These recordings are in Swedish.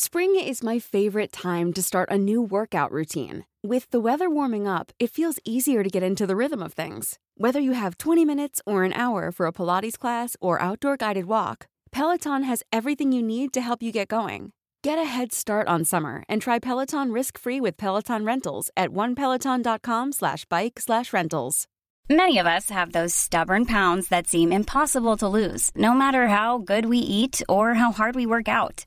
Spring is my favorite time to start a new workout routine. With the weather warming up, it feels easier to get into the rhythm of things. Whether you have 20 minutes or an hour for a Pilates class or outdoor guided walk, Peloton has everything you need to help you get going. Get a head start on summer and try Peloton risk-free with Peloton Rentals at onepeloton.com slash bike slash rentals. Many of us have those stubborn pounds that seem impossible to lose, no matter how good we eat or how hard we work out.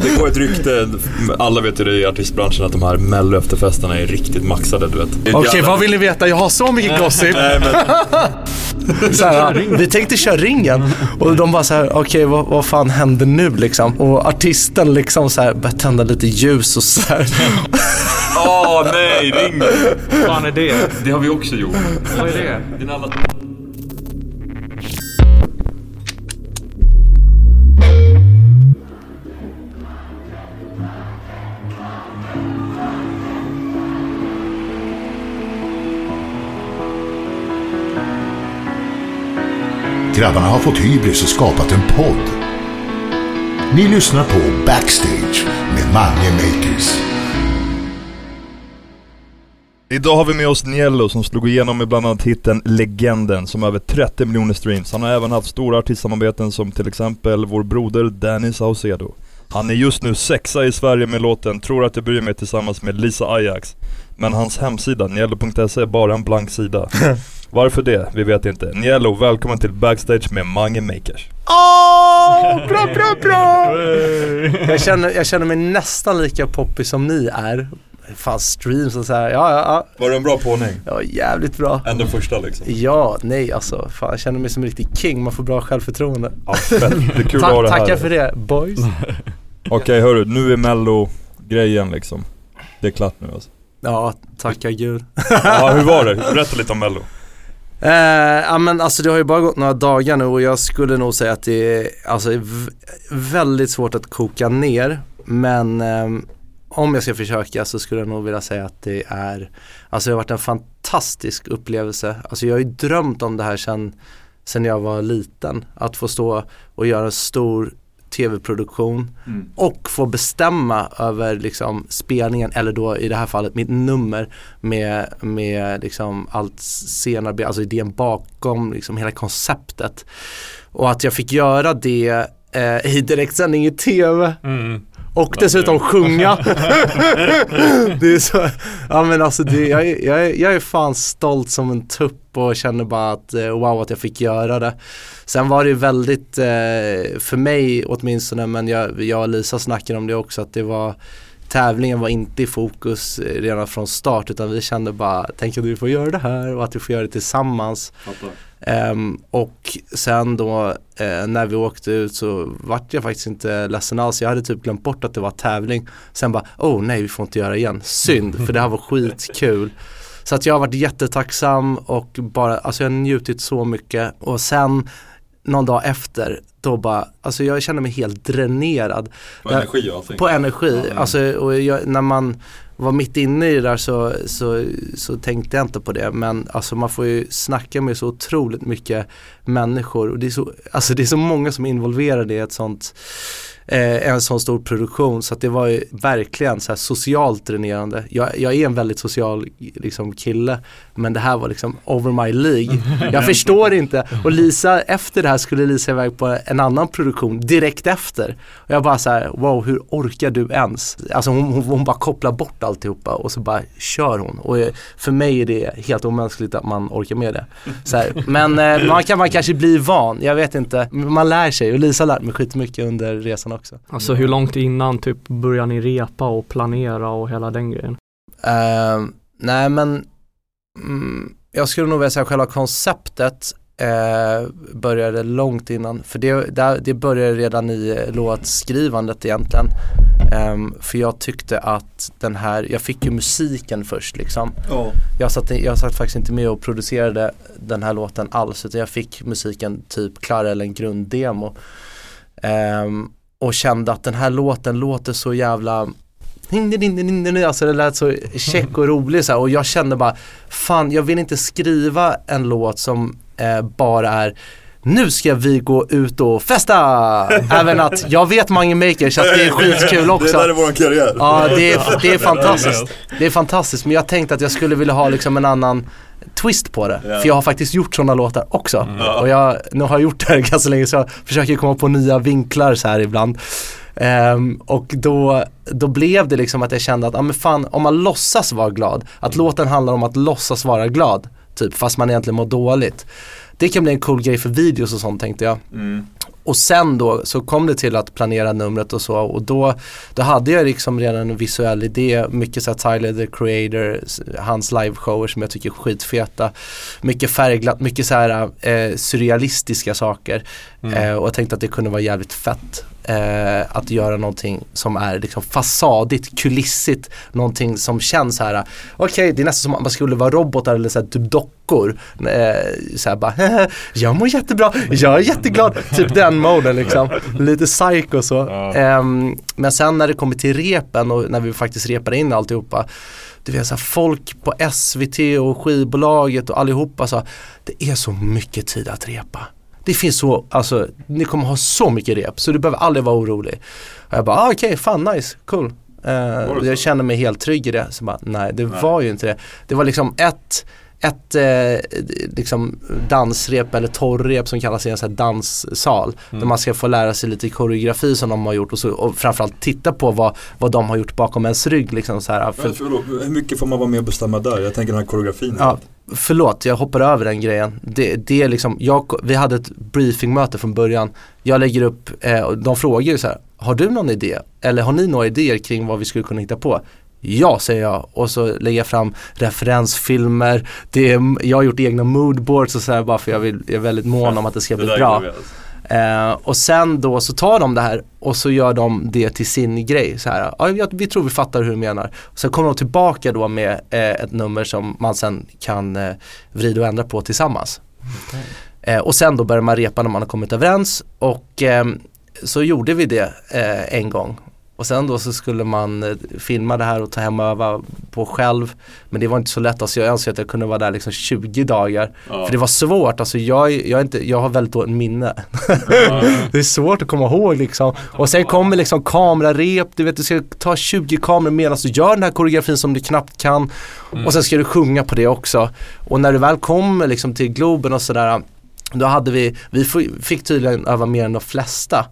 Det går ett rykte, alla vet ju det i artistbranschen att de här mello efterfesterna är riktigt maxade du vet. Okej, okay, vad vill ni veta? Jag har så mycket gossip. Nej, men... så här, vi tänkte köra ringen och de bara så här, okej okay, vad, vad fan händer nu liksom? Och artisten liksom så här, började tända lite ljus och så här. Åh oh, nej, ringen! Vad fan är det? Det har vi också gjort. Vad är det? Din alla... Grabbarna har fått hybris och skapat en podd. Ni lyssnar på Backstage med Mange Makers. Idag har vi med oss Niello som slog igenom med bland annat hitten Legenden som har över 30 miljoner streams. Han har även haft stora artistsamarbeten som till exempel vår broder Danny Saucedo. Han är just nu sexa i Sverige med låten 'Tror att jag bryr mig' tillsammans med Lisa Ajax. Men hans hemsida, niello.se, är bara en blank sida. Varför det? Vi vet inte. Niello, välkommen till Backstage med Mange Makers. Åh, bra, bra, bra! jag, känner, jag känner mig nästan lika poppig som ni är. Fan streams och så här. ja ja ja. Var det en bra påning? Ja jävligt bra. Ändå första liksom? Ja, nej alltså. Fan jag känner mig som en riktig king, man får bra självförtroende. Ja fett, det är kul att ha det här. Tackar för det boys. Okej okay, hörru, nu är mello grejen liksom. Det är klart nu alltså. Ja, tacka gud. ja, hur var det? Berätta lite om mello. Eh, ja men alltså det har ju bara gått några dagar nu och jag skulle nog säga att det är alltså, väldigt svårt att koka ner. Men eh, om jag ska försöka så skulle jag nog vilja säga att det är, alltså det har varit en fantastisk upplevelse. Alltså jag har ju drömt om det här sedan, sedan jag var liten. Att få stå och göra en stor tv-produktion mm. och få bestämma över liksom spelningen eller då i det här fallet mitt nummer med, med liksom allt scenarbete, alltså idén bakom liksom hela konceptet. Och att jag fick göra det eh, i direktsändning i tv. Mm. Och dessutom sjunga. det är så, ja men alltså det, jag, jag, jag är fan stolt som en tupp och känner bara att eh, wow att jag fick göra det. Sen var det väldigt, eh, för mig åtminstone, men jag, jag och Lisa snackade om det också, att det var tävlingen var inte i fokus redan från start utan vi kände bara, tänk att vi får göra det här och att vi får göra det tillsammans. Um, och sen då uh, när vi åkte ut så vart jag faktiskt inte ledsen alls. Jag hade typ glömt bort att det var tävling. Sen bara, oh nej vi får inte göra igen. Synd, för det här var skitkul. Så att jag har varit jättetacksam och bara, alltså jag har njutit så mycket. Och sen någon dag efter, då bara, alltså jag känner mig helt dränerad. På energi och allting? På energi. Mm. Alltså, och jag, när man var mitt inne i det där så, så, så tänkte jag inte på det. Men alltså man får ju snacka med så otroligt mycket människor. Och det är så, alltså det är så många som är involverade i ett sånt eh, en sån stor produktion så att det var ju verkligen så socialt dränerande. Jag, jag, är en väldigt social liksom, kille men det här var liksom over my League. Jag förstår inte. Och Lisa, efter det här skulle Lisa iväg på en annan produktion direkt efter. Och jag bara så här, wow hur orkar du ens? Alltså hon, hon, hon bara kopplar bort alltihopa och så bara kör hon. Och för mig är det helt omänskligt att man orkar med det. Här. Men eh, man kan man kanske bli van, jag vet inte. Man lär sig och Lisa har lärt mig skitmycket under resan också. Alltså hur långt innan typ börjar ni repa och planera och hela den grejen? Uh, nej men mm, jag skulle nog vilja säga själva konceptet eh, började långt innan. För det, det, det började redan i låtskrivandet egentligen. Ehm, för jag tyckte att den här, jag fick ju musiken först liksom. Ja. Jag satt, jag satt faktiskt inte med och producerade den här låten alls utan jag fick musiken typ klar eller en grunddemo. Ehm, och kände att den här låten låter så jävla Alltså det lät så check och rolig så här, och jag kände bara Fan jag vill inte skriva en låt som eh, bara är nu ska vi gå ut och festa! Även att jag vet Mange Maker så att det är skitkul också. Det där är våran karriär. Ja det är, det är fantastiskt. Det är fantastiskt men jag tänkte att jag skulle vilja ha liksom en annan twist på det. Ja. För jag har faktiskt gjort sådana låtar också. Ja. Och jag, nu har jag gjort det här ganska länge så jag försöker komma på nya vinklar så här ibland. Ehm, och då, då blev det liksom att jag kände att, ja men fan om man låtsas vara glad, att låten handlar om att låtsas vara glad, typ fast man egentligen mår dåligt. Det kan bli en cool grej för videos och sånt tänkte jag. Mm. Och sen då så kom det till att planera numret och så och då, då hade jag liksom redan en visuell idé, mycket så här Tyler the Creator, hans liveshower som jag tycker är skitfeta. Mycket färgglatt, mycket så här eh, surrealistiska saker. Eh, och jag tänkte att det kunde vara jävligt fett. Eh, att göra någonting som är liksom fasadigt, kulissigt, någonting som känns så här. Okej, det är nästan som att man skulle vara robotar eller så här, typ dockor. Eh, så här bara, jag mår jättebra, jag är jätteglad. typ den moden liksom. Lite psycho så. Ehm, men sen när det kommer till repen och när vi faktiskt repar in alltihopa. Du vet så här, folk på SVT och skivbolaget och allihopa sa det är så mycket tid att repa. Det finns så, alltså ni kommer ha så mycket rep så du behöver aldrig vara orolig. Och jag bara, ah, okej, fan nice, cool. Så? jag känner mig helt trygg i det. Så bara, nej det var ju inte det. Det var liksom ett ett eh, liksom dansrep eller torrrep som kallas i en sån danssal. Där man ska få lära sig lite koreografi som de har gjort och, så, och framförallt titta på vad, vad de har gjort bakom ens rygg. Liksom så här, för, förlåt, hur mycket får man vara med och bestämma där? Jag tänker den här koreografin. Ja, förlåt, jag hoppar över den grejen. Det, det är liksom, jag, vi hade ett briefingmöte från början. Jag lägger upp, eh, de frågar ju så här, har du någon idé? Eller har ni några idéer kring vad vi skulle kunna hitta på? Ja, säger jag och så lägger jag fram referensfilmer. Det är, jag har gjort egna moodboards och så här bara för jag, vill, jag är väldigt mån om att det ska bli bra. Eh, och sen då så tar de det här och så gör de det till sin grej. Så här, ja, jag- vi tror vi fattar hur du menar. Sen kommer de tillbaka då med eh, ett nummer som man sen kan eh, vrida och ändra på tillsammans. Eh, och sen då börjar man repa när man har kommit överens och ehm, så gjorde vi det eh, en gång. Och sen då så skulle man eh, filma det här och ta hem och öva på själv. Men det var inte så lätt, alltså jag önskar att jag kunde vara där liksom 20 dagar. För det var svårt, alltså jag, jag, inte, jag har väldigt dåligt minne. det är svårt att komma ihåg liksom. Och sen kommer liksom kamerarep, du vet du ska ta 20 kameror medan du gör den här koreografin som du knappt kan. Och sen ska du sjunga på det också. Och när du väl kommer liksom till Globen och sådär då hade vi, vi fick tydligen öva mer än de flesta.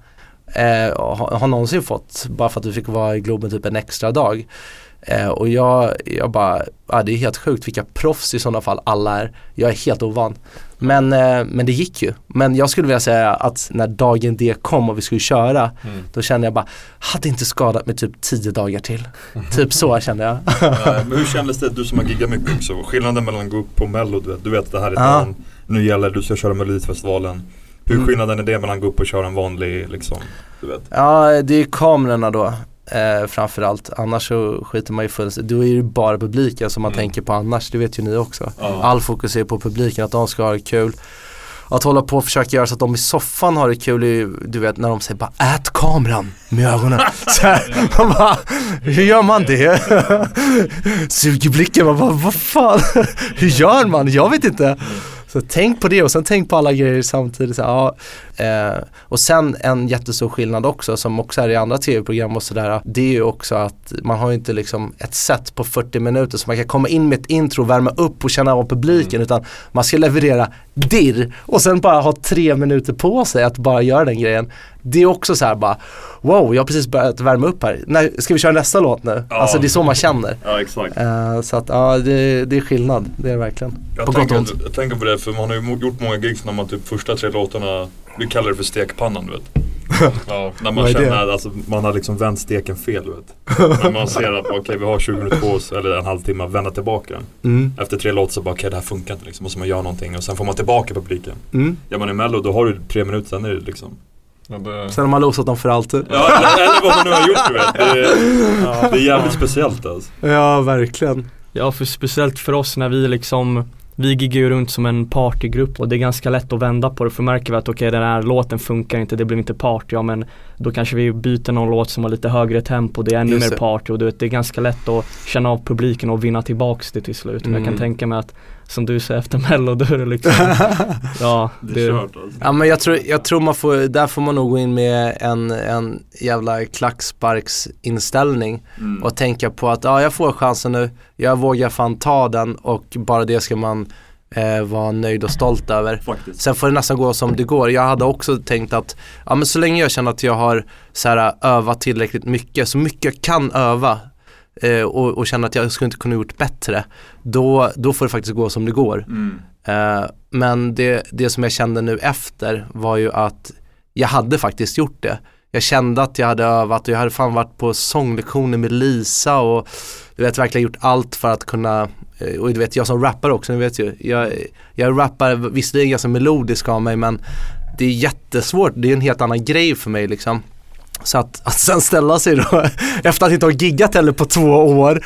Eh, har, har någonsin fått, bara för att vi fick vara i Globen typ en extra dag. Eh, och jag, jag bara, ja, det är helt sjukt vilka proffs i sådana fall alla är. Jag är helt ovan. Men, eh, men det gick ju. Men jag skulle vilja säga att när dagen D kom och vi skulle köra, då kände jag bara, hade inte skadat mig typ tio dagar till. typ så kände jag. Ja, men hur kändes det, du som har giggat mycket också, skillnaden mellan att gå upp på mello, du vet, du vet att det här är Ja. dagen, nu gäller det, du ska köra melodifestivalen. Hur Mm. skillnaden är det mellan att gå upp och köra en vanlig liksom, du vet? Ja, det är kamerorna då. Eh, framförallt, annars så skiter man ju fullständigt. Då är det ju bara publiken som man Mm. tänker på annars, det vet ju ni också. Ja. All fokus är på publiken, att de ska ha det kul. Att hålla på och försöka göra så att de i soffan har det kul ju, du vet när de säger bara ät kameran med ögonen. Så här, man bara, hur gör man det? Suger blicken, man bara, vad fan, hur gör man? Jag vet inte. Så tänk på det och sen tänk på alla grejer samtidigt. Så, ja, eh, och sen en jättestor skillnad också som också är i andra tv-program och sådär. Det är ju också att man har ju inte liksom ett set på 40 minuter så man kan komma in med ett intro, värma upp och känna av publiken utan man ska leverera dirr och sen bara ha tre minuter på sig att bara göra den grejen. Det är också så här bara wow, jag har precis börjat värma upp här. När, ska vi köra nästa låt nu? Ja. Alltså det är så man känner. Ja exakt. Eh, så att ja, det, det är skillnad. Det är det verkligen. Jag på gott och tänker, ont. jag tänker på det för man har ju gjort många gigs när man typ första tre låtarna, vi kallar det för stekpannan du vet. Ja, när man känner att alltså, man har liksom vänt steken fel du vet. När man ser att okej vi har 20 minuter på oss eller en halvtimme att vända tillbaka den. Mm. Efter tre låtar så bara okej det här funkar inte liksom. Måste man göra någonting och sen får man tillbaka publiken. Mm. Gör man i mello då har du tre minuter sen är det liksom Men det, Sen har man losat dem för alltid. Ja, eller, eller vad man nu har gjort du vet. Det är, det är jävligt speciellt alltså. Ja, verkligen. Ja, för speciellt för oss när vi liksom vi giggar ju runt som en partygrupp och det är ganska lätt att vända på det för märker vi att okej den här låten funkar inte, det blir inte party, ja men då kanske vi byter någon låt som har lite högre tempo, det är ännu Just mer det. party och du vet, det är ganska lätt att känna av publiken och vinna tillbaks det till slut. Och jag kan Mm. tänka mig att som du säger efter mello då är det liksom Ja, Det är kört alltså. Ja men jag tror, jag tror man får, där får man nog gå in med en, en jävla klacksparksinställning Mm. och tänka på att ja jag får chansen nu, jag vågar fan ta den och bara det ska man eh, vara nöjd och stolt över. Faktiskt. Sen får det nästan gå som det går. Jag hade också tänkt att ja, men så länge jag känner att jag har så här, övat tillräckligt mycket, så mycket jag kan öva eh, och, och känner att jag skulle inte kunna gjort bättre, då, då får det faktiskt gå som det går. Mm. Eh, men det, det som jag kände nu efter var ju att jag hade faktiskt gjort det. Jag kände att jag hade övat och jag hade fan varit på sånglektioner med Lisa och du vet verkligen gjort allt för att kunna eh, och du vet jag som rappar också, ni vet ju. Jag, jag rappar visserligen ganska melodisk av mig men det är jättesvårt, det är en helt annan grej för mig liksom. Så att, att sen ställa sig då, efter att inte ha giggat heller på två år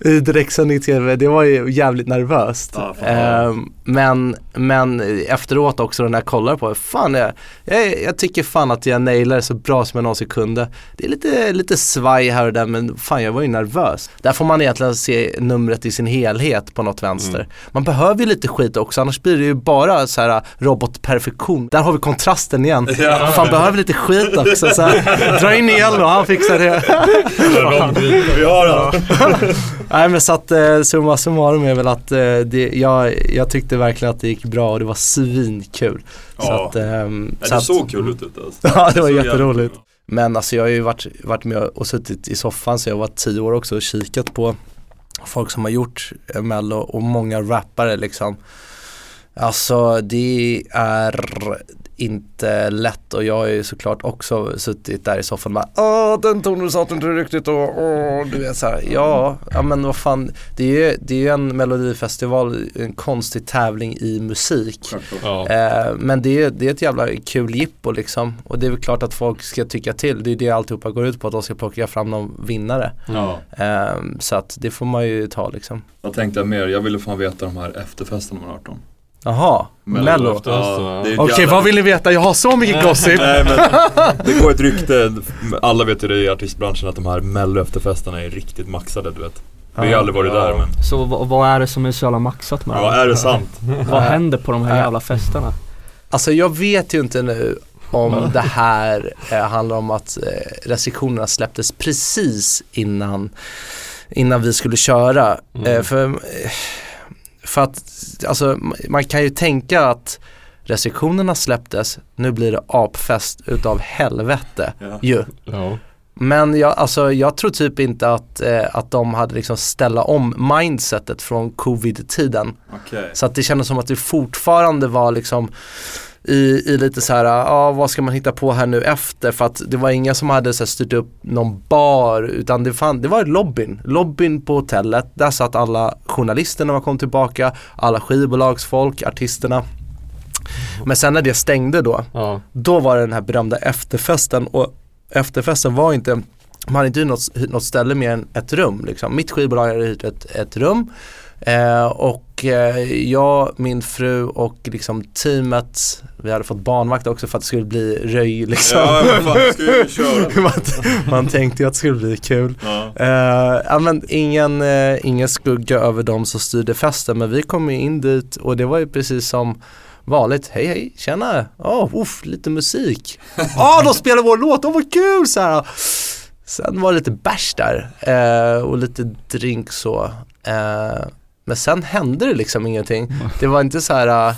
i direktsändning tv, det var ju jävligt nervöst. Fan. Ehm, men, men efteråt också när jag kollar på det, fan jag, jag, jag tycker fan att jag nailar det så bra som jag någonsin kunde. Det är lite, lite svaj här och där men fan jag var ju nervös. Där får man egentligen se numret i sin helhet på något vänster. Man behöver ju lite skit också annars blir det ju bara så här robotperfektion. Där har vi kontrasten igen. Ja. Fan behöver lite skit också. Här, dra in Nielo, han fixar det. Vi har den. Nej men så att eh, summa summarum är väl att eh, det, jag, jag tyckte verkligen att det gick bra och det var svinkul. Så Ja. att, ehm, så det att, såg kul ut ute alltså. Ja det var jätteroligt. Men alltså jag har ju varit, varit med och suttit i soffan så jag var tio år också och kikat på folk som har gjort eh, mello och många rappare liksom. Alltså det är inte lätt och jag har ju såklart också suttit där i soffan och bara Åh den tonen satt inte riktigt och åh, du vet så här, ja, ja men vad fan det är ju det är ju en melodifestival, en konstig tävling i musik. ja. Eh, men det är, det är ett jävla kul jippo liksom. Och det är väl klart att folk ska tycka till. Det är det alltihopa går ut på, att de ska plocka fram någon vinnare. Ja. Eh, så att det får man ju ta liksom. Vad tänkte jag mer? Jag ville fan veta de här efterfesterna man har hört om. Jaha, Mello. ja. Okej, jävla- vad vill ni veta? Jag har så mycket gossip. Nej men det går ett rykte, alla vet ju det i artistbranschen att de här mello efterfesterna är riktigt maxade du vet. Vi har aldrig varit Ja. där men, Så vad, är det som är så jävla maxat med ja är det sant? Vad händer på de här jävla festerna? Alltså jag vet ju inte nu om det här eh, handlar om att eh, restriktionerna släpptes precis innan, innan vi skulle köra. Mm. Eh, för, eh, för att alltså, man kan ju tänka att restriktionerna släpptes, nu blir det apfest utav helvete Ja. ju. Ja. Men jag, alltså, jag tror typ inte att, eh, att de hade liksom ställa om mindsetet från covid-tiden. Okej. Så att det kändes som att det fortfarande var liksom i, i lite så här, ja vad ska man hitta på här nu efter? För att det var inga som hade så här, styrt upp någon bar utan det, fan, det var lobbyn. Lobbyn på hotellet, där satt alla journalister när man kom tillbaka, alla skivbolagsfolk, artisterna. Men sen när det stängde då, Ja. då var det den här berömda efterfesten och efterfesten var inte, man hade inte hyrt något, något ställe mer än ett rum. Liksom. Mitt skivbolag hade hyrt ett, ett rum eh, och eh, jag, min fru och liksom teamet, vi hade fått barnvakt också för att det skulle bli röj liksom. Ja fan, ska köra? man, man tänkte ju att det skulle bli kul. Ja. Eh, men ingen, eh, ingen skugga över dem som styrde festen men vi kom ju in dit och det var ju precis som vanligt. Hej hej, tjena, oh, uff, lite musik. Ja, oh, de spelar vår låt, oh, vad kul! Så här. Sen var det lite bärs där eh, och lite drink så. Eh, men sen hände det liksom ingenting. Det var inte så här, eh,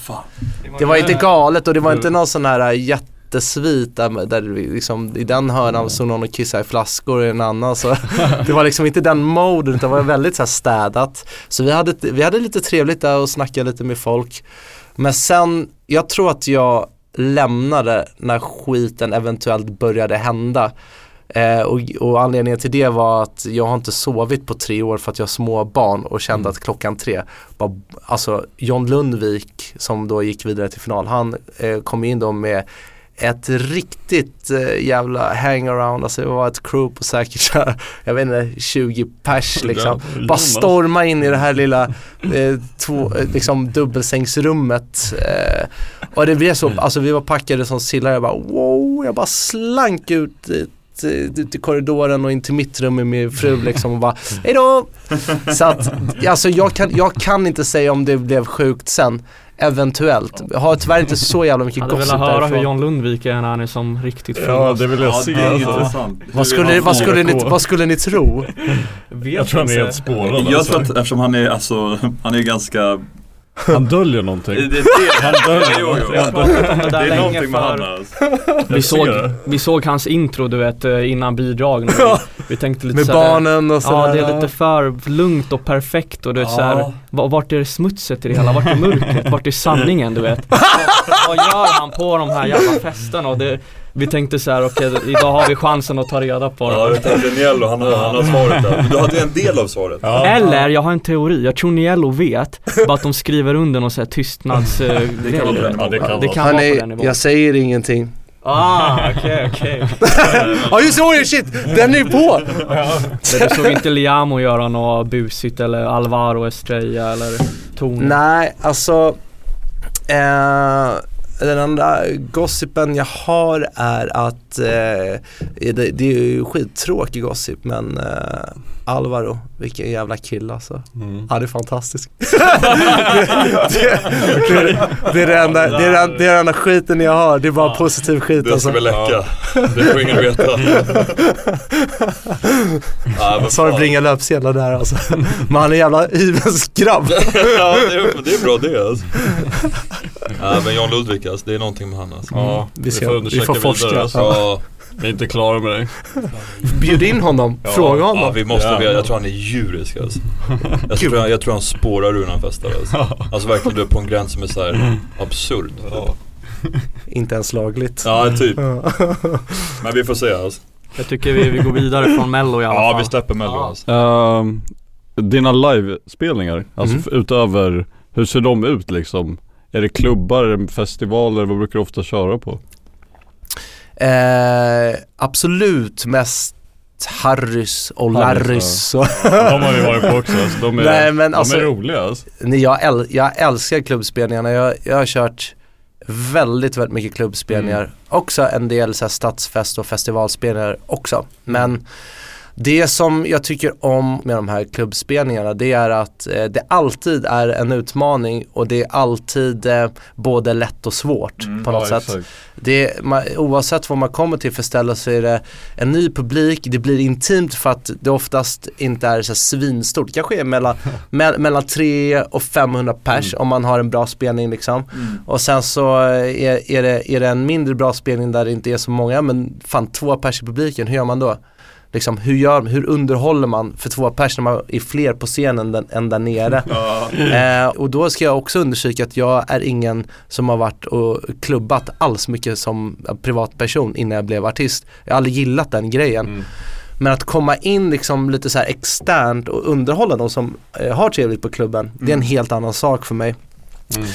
det var inte galet och det var inte någon sån här eh, jättesvit där, liksom, i den hörnan stod någon och kissade i flaskor och i en annan så det var liksom inte den moden utan det var väldigt så här städat. Så vi hade, vi hade lite trevligt där och snackade lite med folk. Men sen, jag tror att jag lämnade när skiten eventuellt började hända. Eh, och, och anledningen till det var att jag har inte sovit på tre år för att jag har små barn och kände att klockan tre, bara, alltså John Lundvik som då gick vidare till final, han eh, kom in då med ett riktigt eh, jävla hangaround, alltså det var ett crew på säkert jag vet inte, 20 pers liksom. Bara storma in i det här lilla eh, två, eh, liksom dubbelsängsrummet. Eh, och det blev så, alltså vi var packade som sillar, jag bara wow, jag bara slank ut ut ut i korridoren och in till mitt rum med min fru liksom och bara hejdå! Så att, alltså jag kan, jag kan inte säga om det blev sjukt sen. Eventuellt. Jag har tyvärr inte så jävla mycket Jag hade gossip velat höra hur därifrån. John Lundvik är när han är som riktigt full. Ja det vill jag se det är alltså. intressant. Vad skulle, vad, skulle ni, vad skulle ni tro? Jag tror han är helt spårad Jag alltså. tror att eftersom han är, alltså, han är ganska Han döljer Det, någonting. det, det, Han döljer jo, jo. Jag har pratat om det Det är någonting med han alltså. vi såg, det. vi såg hans intro du vet eh, innan bidrag. Vi, vi tänkte lite Med så här, barnen och Ja sådär. det är lite för lugnt och perfekt och du vet Ja. såhär va- Vart är smutset i det hela? Vart är mörkret? Vart är sanningen du vet? Vad, vad gör han på de här jävla festerna? Och det, vi tänkte så här: okej idag har vi chansen att ta reda på Ja, det jag tänkte Niello, han har, han har svaret där. Men Du hade en del av svaret. Ja. Eller, jag har en teori, jag tror Niello vet, bara att de skriver under någon sån här tystnads uh, Det kan vara på den Ja, det kan vara. på den nivån jag säger ingenting. Ah, okej okej Ja just det, shit! Den är ju på! Men Du såg inte Liamo göra något busigt eller Alvaro Estrella eller Tone? Nej, alltså eh, den andra gossipen jag har är att eh, det, det är ju skittråkig gossip men eh, Alvaro, vilken jävla kille alltså. Mm. Han är fantastisk. det, det, det, det, är det, enda, det, är den, det är den enda skiten jag har, det är bara positiv skit Det alltså. ska vi läcka. Det får ingen veta. Ja, men Sorry fan. bringa löpsedlar där alltså. Men han är jävla hyvens grabb. ja, det är, det är bra det alltså. Ja, men John Ludvig alltså, det är någonting med han alltså. Ja, Vi vi, ska- vi får forska. vidare. Så. Ja, Vi är inte klara med dig. Bjud in honom, Ja, fråga ja, honom. vi måste, Ja. jag, tror han är djurisk alltså. Jag tror, han- jag tror han spårar ur när han festar alltså. Alltså verkligen du är på en gräns som är så här absurd. Ja, Inte ens lagligt. ja typ. Men vi får se alltså. Jag tycker vi, vi går vidare från mello i alla Ja, fall vi släpper mello Ja. alltså. Ehm, dina livespelningar, alltså f- utöver, hur ser de ut liksom? Är det klubbar, festivaler, vad brukar du ofta köra på? Eh, absolut mest Harrys och Larrys. och- De har vi varit på också, alltså. de, är, Nej, men de alltså- är roliga alltså. Nej, jag, äl- jag älskar klubbspelningarna. Jag, jag har kört väldigt, väldigt mycket klubbspelningar. Mm. Också en del så här, stadsfest och festivalspelningar också. Men det som jag tycker om med de här klubbspelningarna det är att eh, det alltid är en utmaning och det är alltid eh, både lätt och svårt Mm, på något Ja, sätt. Det, man, oavsett vad man kommer till för ställe så är det en ny publik, det blir intimt för att det oftast inte är så här svinstort. Det kanske är mellan, me, mellan 3 och 500 pers om man har en bra spelning liksom. Och sen så är, är, det, är det en mindre bra spelning där det inte är så många men fan två pers i publiken, hur gör man då? Liksom, hur, gör, hur underhåller man för två pers när man är fler på scenen än, än där nere? Eh, och då ska jag också undersöka att jag är ingen som har varit och klubbat alls mycket som privatperson innan jag blev artist. Jag har aldrig gillat den grejen. Mm. Men att komma in liksom lite så externt och underhålla de som eh, har trevligt på klubben, det är en helt annan sak för mig. Mm.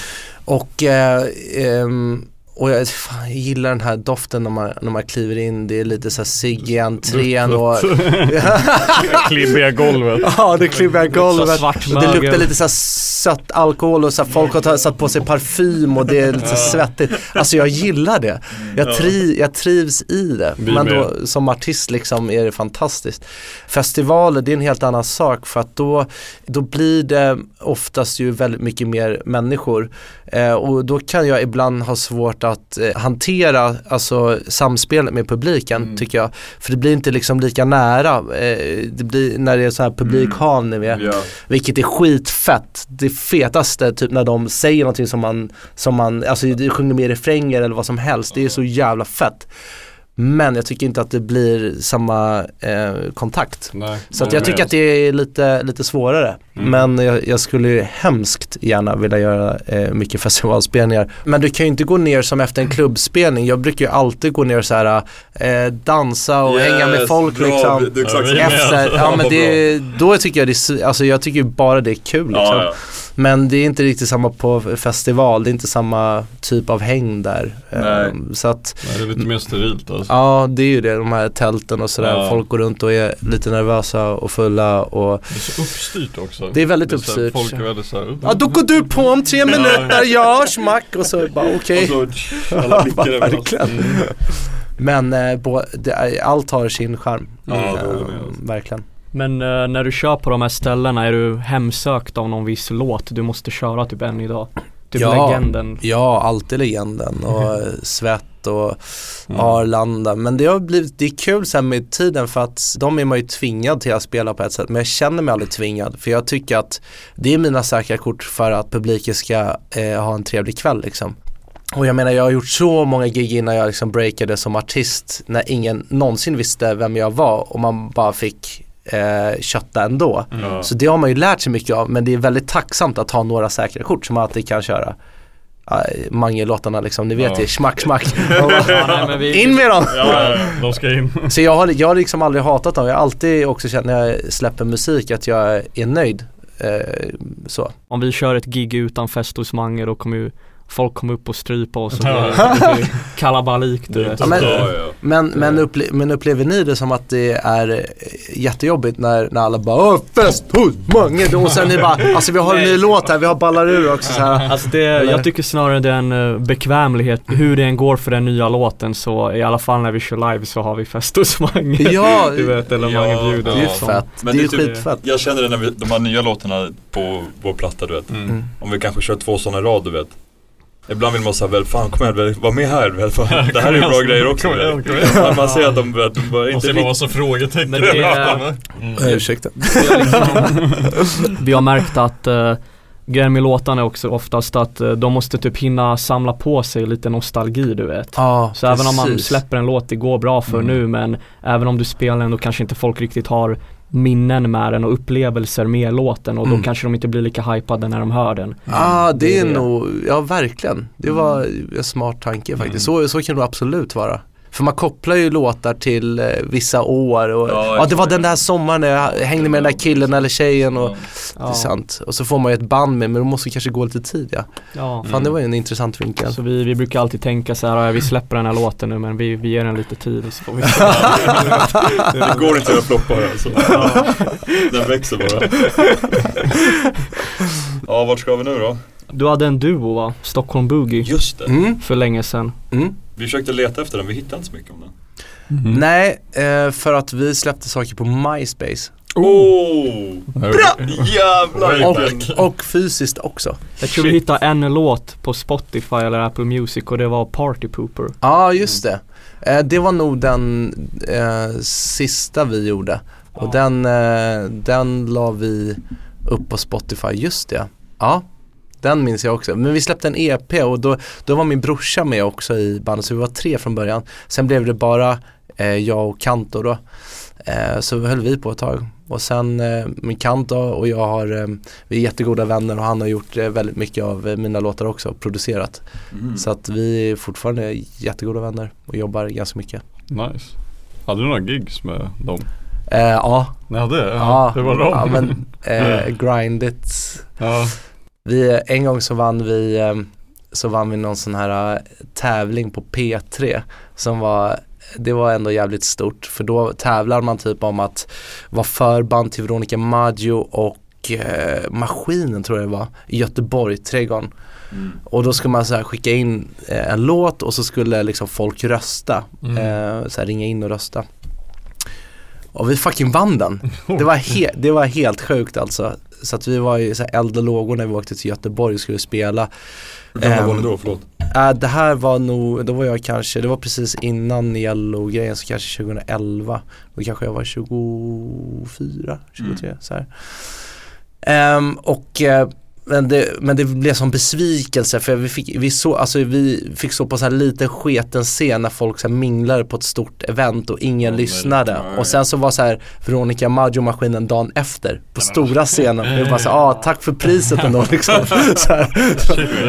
Och, eh, ehm, och jag, fan, jag gillar den här doften när man, när man kliver in, det är lite så här cigg i entrén och Klibbiga golvet. Ja det klibbiga golvet. Och det luktar lite så här sött alkohol och så här, folk har satt på sig parfym och det är lite svettigt. Alltså jag gillar det. Jag, tri, jag trivs i det. Men då som artist liksom är det fantastiskt. Festivaler det är en helt annan sak för att då, då blir det oftast ju väldigt mycket mer människor. Eh, och då kan jag ibland ha svårt att eh, hantera alltså, samspelet med publiken tycker jag. För det blir inte liksom lika nära. Eh, det blir när det är så här publikhal ni vet. Ja. Vilket är skitfett. Det fetaste typ när de säger någonting som man, som man, alltså de sjunger med refränger eller vad som helst. Det är så jävla fett. Men jag tycker inte att det blir samma eh, kontakt. Nej, Så att jag tycker att det är lite, lite svårare. Mm. Men jag, jag skulle ju hemskt gärna vilja göra eh, mycket festivalspelningar. Men du kan ju inte gå ner som efter en klubbspelning. Jag brukar ju alltid gå ner och så här, eh, dansa och hänga med Yes, folk bra, liksom. Du, med. Efter, ja men det, då tycker jag det, alltså jag tycker bara det är kul liksom. Ja, ja. Men det är inte riktigt samma på festival, det är inte samma typ av häng där. Nej. Ehm, Så att Nej, det är lite mer sterilt alltså. Ja det är ju det, de här tälten och sådär. Ja. Folk går runt och är lite nervösa och fulla och Det är så uppstyrt också. Det är väldigt så här, uppstyrt. Folk är väldigt såhär, Ja då går du på om tre minuter, ja smack och så bara okej. Alla blickar över oss. Verkligen. Men eh, bo, det, är- allt har sin charm. Ja, det Eh, om. verkligen. Men eh, när du kör på de här ställena, är du hemsökt av någon viss låt du måste köra typ än idag? Typ Ja. legenden. Ja, alltid legenden och eh, svett och Arlanda. Men det har blivit, det är kul sen med tiden för att de är man ju tvingad till att spela på ett sätt. Men jag känner mig aldrig tvingad. För jag tycker att det är mina säkra kort för att publiken ska eh, ha en trevlig kväll liksom. Och jag menar jag har gjort så många gig innan jag liksom breakade som artist när ingen någonsin visste vem jag var och man bara fick eh, kötta ändå. Ja. Så det har man ju lärt sig mycket av men det är väldigt tacksamt att ha några säkra kort som man alltid kan köra. Uh, Mange-låtarna liksom, ni vet Ja. ju, smack smack. In med dem! Ja, de ska in. Så jag har, jag har liksom aldrig hatat dem, jag har alltid också känt när jag släpper musik att jag är nöjd. Eh, så. Om vi kör ett gig utan fest hos Mange då kommer ju folk komma upp och strypa oss och kalabalik du vet. Ja, men- Ja, ja. Men, men, upple men upplever ni det som att det är eh, jättejobbigt när, när alla bara Åh, fest hos Mange och sen ni bara Alltså vi har en ny låt här, vi har ballar ur också så här. Alltså det, jag tycker snarare det är en eh, bekvämlighet, hur det än går för den nya låten så i alla fall när vi kör live så har vi fest hos Mange Ja, Du vet, eller Ja, Mange bjuder det är ju liksom. fett, Men det är ju typ- skitfett Jag känner det när vi, de här nya låtarna på vår platta du vet. Mm. Om vi kanske kör två sådana i rad du vet. Ibland vill man säga väl, fan kom igen, väl, var med här väl, fan, det här är ju bra grejer också. Väl. Att man ser att de, vet, de bara inte se bara riktigt massa frågetecken. Men det är- Eh, Ursäkta Vi har liksom- Vi har märkt att uh, grejen med låtarna är också oftast att eh, de måste typ hinna samla på sig lite nostalgi du vet. Ja, Så även om man precis. släpper en låt, det går bra för Mm. nu men även om du spelar den då kanske inte folk riktigt har minnen med den och upplevelser med låten och Mm. då kanske de inte blir lika hypade när de hör den. ah, det, Det är är det. nog, ja verkligen. Det var en smart tanke faktiskt. Så, så kan det absolut vara. För man kopplar ju låtar till eh, vissa år och Ja, ja, det var den där sommaren när jag hängde med den där killen eller tjejen och det är Ja, sant. Och så får man ju ett band med men då måste kanske gå lite tid ja. ja. Fan det var ju en intressant vinkel. Så vi, vi brukar alltid tänka så här, "Ja, vi släpper den här låten nu men vi, vi ger den lite tid och så får vi Det går inte att floppa det alltså. Den växer bara. Ja, vart ska vi nu då? Du hade en duo va? Stockholm Boogie Just det. Mm, för länge sedan. mm. Vi försökte leta efter den, vi hittade inte så mycket om den. Nej, eh, för att vi släppte saker på MySpace. Oh! Bra! Jävlar Och, och fysiskt också. Jag tror vi hittade en låt på Spotify eller Apple Music och det var Party Pooper. Ja, ah, just det. Eh, det var nog den eh, sista vi gjorde. Och Ja. den, eh, den la vi upp på Spotify, just det. Ja, den minns jag också. Men vi släppte en EP och då, då var min brorsa med också i bandet, så vi var tre från början. Sen blev det bara eh, jag och Kanto då. Eh, så höll vi på ett tag. Och sen eh, med Kanto och jag har, eh, vi är jättegoda vänner och han har gjort eh, väldigt mycket av eh, mina låtar också, producerat. Mm. Så att vi är fortfarande jättegoda vänner och jobbar ganska mycket. Nice. Hade du några gigs med dem? Ja, Ni hade det? ja, det var dem? ja men eh, Grind It. ja. Vi, en gång så vann vi, eh, så vann vi någon sån här eh, tävling på P3 som var det var ändå jävligt stort för då tävlar man typ om att vara förband till Veronica Maggio och eh, Maskinen tror jag det var i Göteborg, Trädgården. Mm. Och då ska man så skicka in eh, en låt och så skulle liksom folk rösta. Mm. Eh, så ringa in och rösta. Och vi fucking vann den. Det var, he- det var helt sjukt alltså. Så att vi var i så här eld och lågor när vi åkte till Göteborg och skulle spela. Hur gamla var Ehm, ni då? Förlåt. Äh, det här var nog, då var jag kanske, det var precis innan Yellow-grejen så kanske 2011. Då kanske jag var 24, 23 så här. Ehm, och eh, men det, men det blev som besvikelse för vi fick, vi så, alltså vi fick stå på så här liten sketen scen när folk så här minglade på ett stort event och ingen nej, lyssnade. nej. Och sen så var så här Veronica Maggio-maskinen dagen efter på stora scenen. Det var så här, ah, tack för priset ändå liksom. så här.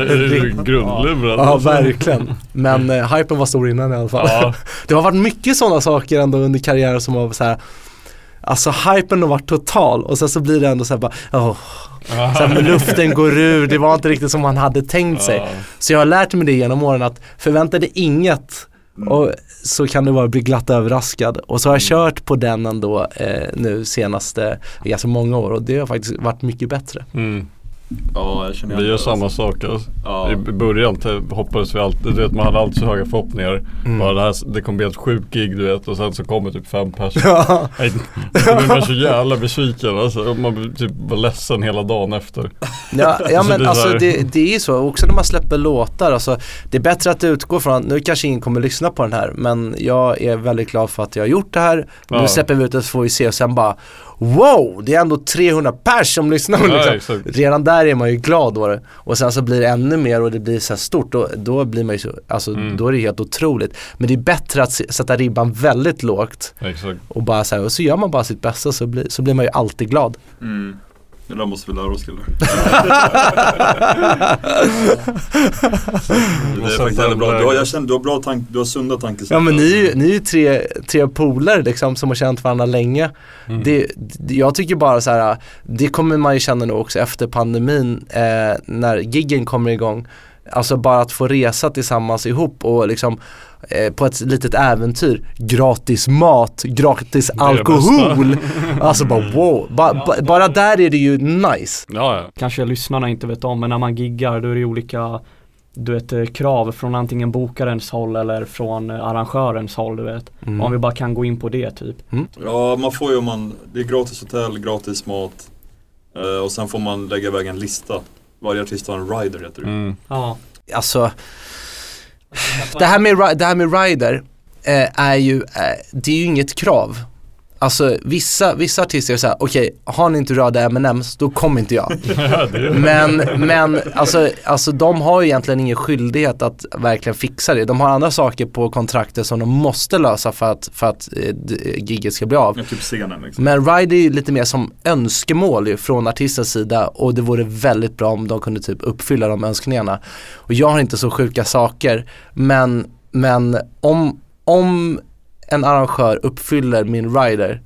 Det är ju grundlurad. Ja verkligen. Men eh, hypen var stor innan i alla fall. Ja. Det har varit mycket sådana saker ändå under karriären som har så här, alltså hypen har varit total och sen så blir det ändå så här bara, åh. Så här, luften går ur, det var inte riktigt som man hade tänkt sig. Så jag har lärt mig det genom åren att förvänta dig inget och så kan du bara bli glatt överraskad. Och så har jag kört på den ändå eh, nu senaste ganska många år och det har faktiskt varit mycket bättre. Mm. Ja, jag känner Vi gör det, samma alltså. sak. Alltså. Ja. I början hoppades vi alltid, du vet man hade alltid så höga förhoppningar. Mm. Bara det, här, det kommer bli ett sjukt gig du vet och sen så kommer typ fem personer. Ja. Nej, Då blir man så jävla besviken alltså. Man blir typ bara ledsen hela dagen efter. Ja, ja Så men det är alltså det, det är ju så, också när man släpper låtar, alltså, det är bättre att utgå från, nu kanske ingen kommer lyssna på den här, men jag är väldigt glad för att jag har gjort det här, nu Ja. släpper vi ut det så får vi se och sen bara Wow, det är ändå 300 pers som lyssnar Ja, liksom. Redan där är man ju glad då. Och sen så blir det ännu mer och det blir så här stort, då, då blir man ju så, alltså Mm. då är det helt otroligt. Men det är bättre att sätta ribban väldigt lågt Exakt. och bara så här, och så gör man bara sitt bästa så blir, så blir man ju alltid glad. Mm. Det där måste vi lära oss killar. det är faktiskt väldigt bra. Du har, jag känner, du har bra tank, du har sunda tankesätt. Ja men ni är ju, ni är ju tre, tre polare liksom som har känt varandra länge. Mm. Det, jag tycker bara så här, det kommer man ju känna nu också efter pandemin eh, när giggen kommer igång. Alltså bara att få resa tillsammans ihop och liksom på ett litet äventyr. Gratis mat, gratis alkohol. Alltså bara wow, ba, ba, bara där är det ju nice. Ja, ja. Kanske lyssnarna inte vet om men när man giggar då är det olika du vet eh, krav från antingen bokarens håll eller från eh, arrangörens håll du vet. Mm. Om vi bara kan gå in på det typ. Ja, man får ju om man, det är gratis hotell, gratis mat. Eh, och sen får man lägga iväg en lista. Varje artist har en rider heter det. Mm. Ja. Alltså det här med, det här med rider eh, är ju, eh, det är ju inget krav. Alltså vissa, vissa artister är såhär, okej, har ni inte röda M&M's då kommer inte jag. men, men alltså, alltså de har ju egentligen ingen skyldighet att verkligen fixa det. De har andra saker på kontraktet som de måste lösa för att, för att eh, d- gigget ska bli av. Ja, typ scenen liksom. Men Ride är ju lite mer som önskemål ju från artistens sida och det vore väldigt bra om de kunde typ uppfylla de önskningarna. Och jag har inte så sjuka saker men, men om, om en arrangör uppfyller min rider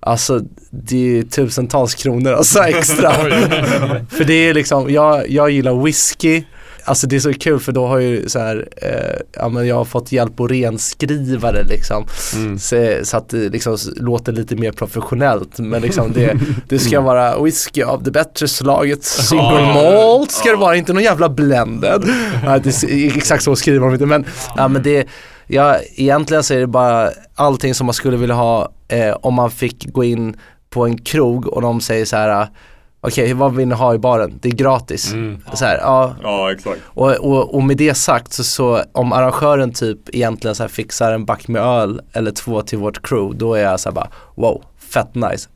Alltså det är tusentals kronor alltså extra. för det är liksom, jag, jag gillar whisky Alltså det är så kul för då har ju så här, eh, ja men jag har fått hjälp att renskriva det liksom. Mm. Så, så att det liksom låter lite mer professionellt. Men liksom det, det ska vara whisky av det bättre slaget. Single malt ska det vara, inte någon jävla blended. Ja, det, är- exakt så skriver de inte men, ja, men det, ja, egentligen så är det bara allting som man skulle vilja ha eh, om man fick gå in på en krog och de säger så här Okej, vad vill ni ha i baren? Det är gratis. Mm. Så här, ja, Ja, exakt. och, och, och med det sagt så, så om arrangören typ egentligen så här fixar en back med öl eller två till vårt crew då är jag så här bara wow, fett nice.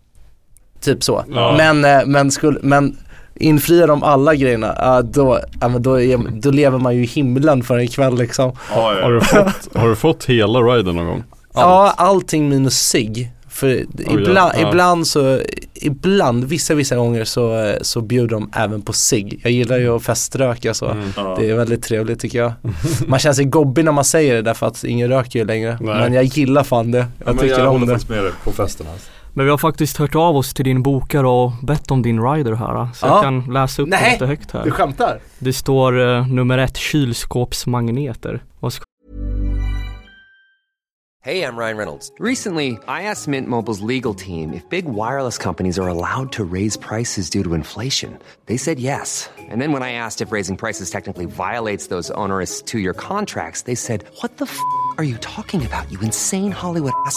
Typ så. Ja. Men, eh, men, skulle, men infriar de alla grejerna, då, då, är, då lever man ju i himlen för en kväll liksom. Ja, ja. Har, du fått, har du fått hela riden någon gång? Ja, allting minus sig. För ibland, ja. ibland så, ibland, vissa vissa gånger så, så bjuder de även på sig. Jag gillar ju att feströka så. Mm. Det är väldigt trevligt tycker jag. Man känner sig gobbig när man säger det därför att ingen röker ju längre. Nej. Men jag gillar fan det. Jag Ja, tycker jag om håller det. faktiskt med dig på festen alltså. Men vi har faktiskt hört av oss till din bokare och bett om din rider här. Så Ja. jag kan läsa upp Nej. den lite högt här. Du skämtar? Det står eh, nummer ett kylskåpsmagneter. Hey, I'm Ryan Reynolds. Recently, I asked Mint Mobile's legal team if big wireless companies are allowed to raise prices due to inflation. They said yes. And then when I asked if raising prices technically violates those onerous two year contracts, they said, What the f are you talking about, you insane Hollywood ass?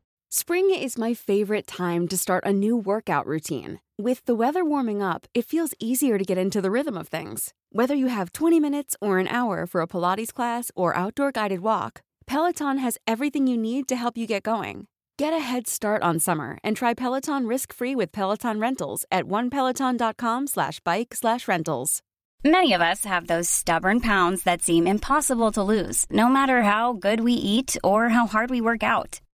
Spring is my favorite time to start a new workout routine. With the weather warming up, it feels easier to get into the rhythm of things. Whether you have 20 minutes or an hour for a Pilates class or outdoor guided walk, Peloton has everything you need to help you get going. Get a head start on summer and try Peloton risk-free with Peloton Rentals at onepeloton.com slash bike slash rentals. Many of us have those stubborn pounds that seem impossible to lose, no matter how good we eat or how hard we work out.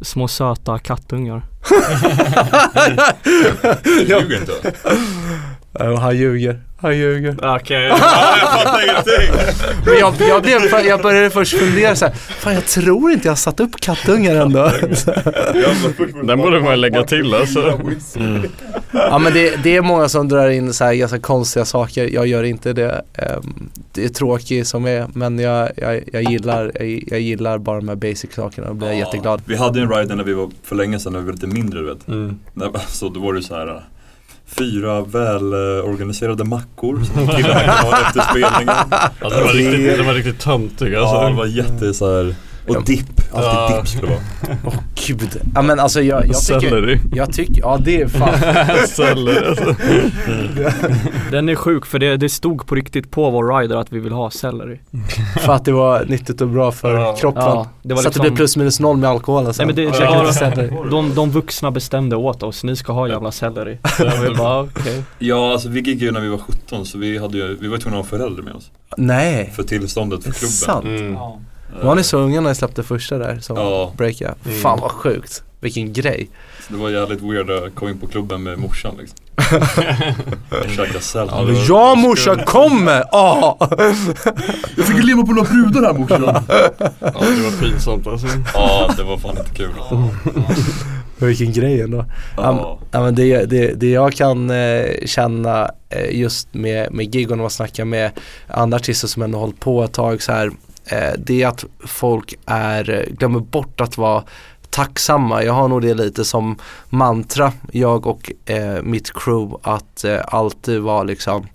små söta kattungar. Ljuger inte. Ja, han ljuger. Han ljuger. Okej. jag fattar ingenting. Men jag, jag, blev, jag började först fundera så här, fan jag tror inte jag har satt upp kattungar ändå. Den borde man lägga till alltså. Ja men det, det är många som drar in så här ganska konstiga saker, jag gör inte det. Ehm, det är tråkigt som är, men jag, jag, jag, gillar, jag, jag gillar bara de här basic sakerna och blir jag jätteglad. Vi hade en ride när vi var för länge sedan när vi var lite mindre du vet. Mm. Så då var det så här Fyra välorganiserade mackor som ha efter spelningen. Alltså, det, var riktigt, det var riktigt töntigt alltså. Ja, det var jätte så här. Och dipp, alltid Ja. dipp skulle det vara. Gud. Ja men alltså jag, jag tycker, Selleri. jag tycker, ja det är fan. Selleri alltså. Den är sjuk för det, det stod på riktigt på vår rider att vi vill ha selleri. För att det var nyttigt och bra för Ja. kroppen. Ja, det var så att det liksom- blev plus minus noll med alkoholen sen. Nej men det, det selleri. de, de vuxna bestämde åt oss, ni ska ha jävla selleri. Bara okej. Ja, alltså vi gick ju när vi var 17 så vi, hade ju, vi var ju tvungna att ha föräldrar med oss. Nej, För tillståndet för klubben. sant. Mm. Var ni så unga när ni släppte första där som Ja. breaka? Mm. Fan vad sjukt. Vilken grej. Så det var jävligt weird att komma in på klubben med morsan liksom. Käka sälj. Ja, morsan kommer! Ah! Jag fick leva på några brudar här morsan. Ja, det var pinsamt alltså. Ja, det var fan inte kul. Vilken grej ändå. Ja. Ja, men det, det, det jag kan eh, känna eh, just med, med gig och när man snackar med andra artister som ändå hållit på ett tag så här. Eh, det är att folk är, glömmer bort att vara tacksamma. Jag har nog det lite som mantra, jag och eh, mitt crew, att eh, alltid vara liksom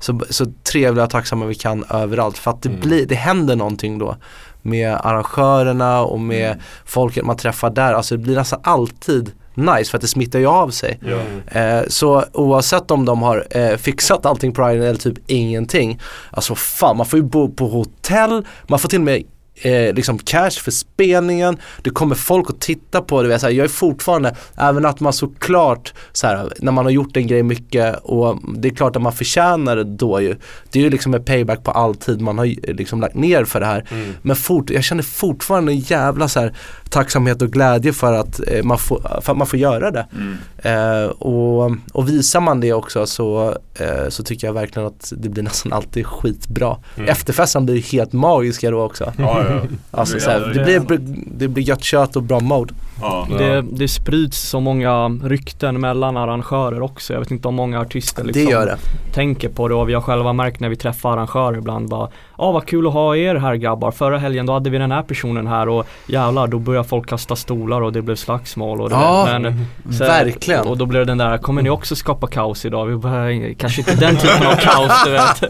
så, så trevliga och tacksamma vi kan överallt. För att det, Mm. blir, det händer någonting då med arrangörerna och med folket man träffar där. Alltså det blir nästan alltid nice för att det smittar ju av sig. Ja. Eh, så oavsett om de har eh, fixat allting på riden eller typ ingenting. Alltså fan man får ju bo på hotell, man får till och med eh, liksom cash för spelningen, det kommer folk att titta på det. Jag är fortfarande, även att man såklart så här, när man har gjort en grej mycket och det är klart att man förtjänar det då ju. Det är ju liksom en payback på all tid man har liksom lagt ner för det här. Mm. Men fort, jag känner fortfarande en jävla så här, tacksamhet och glädje för att, eh, man, får, för att man får göra det. Mm. Eh, och, och visar man det också så, eh, så tycker jag verkligen att det blir nästan alltid skitbra. Mm. Efterfesten blir helt magiska då också. Ja, ja. Alltså Det så här, blir- det, blir, det blir gött kött och bra mode. Ja. Det, det sprids så många rykten mellan arrangörer också. Jag vet inte om många artister liksom Det gör det. tänker på det och vi har själva märkt när vi träffar arrangörer ibland bara Ja vad kul att ha er här grabbar. Förra helgen då hade vi den här personen här och jävlar då börjar folk kasta stolar och det blev slagsmål och det Ja, men, så- verkligen. Och då blev det den där, kommer ni också skapa kaos idag? Vi bara, kanske inte den typen av kaos du vet.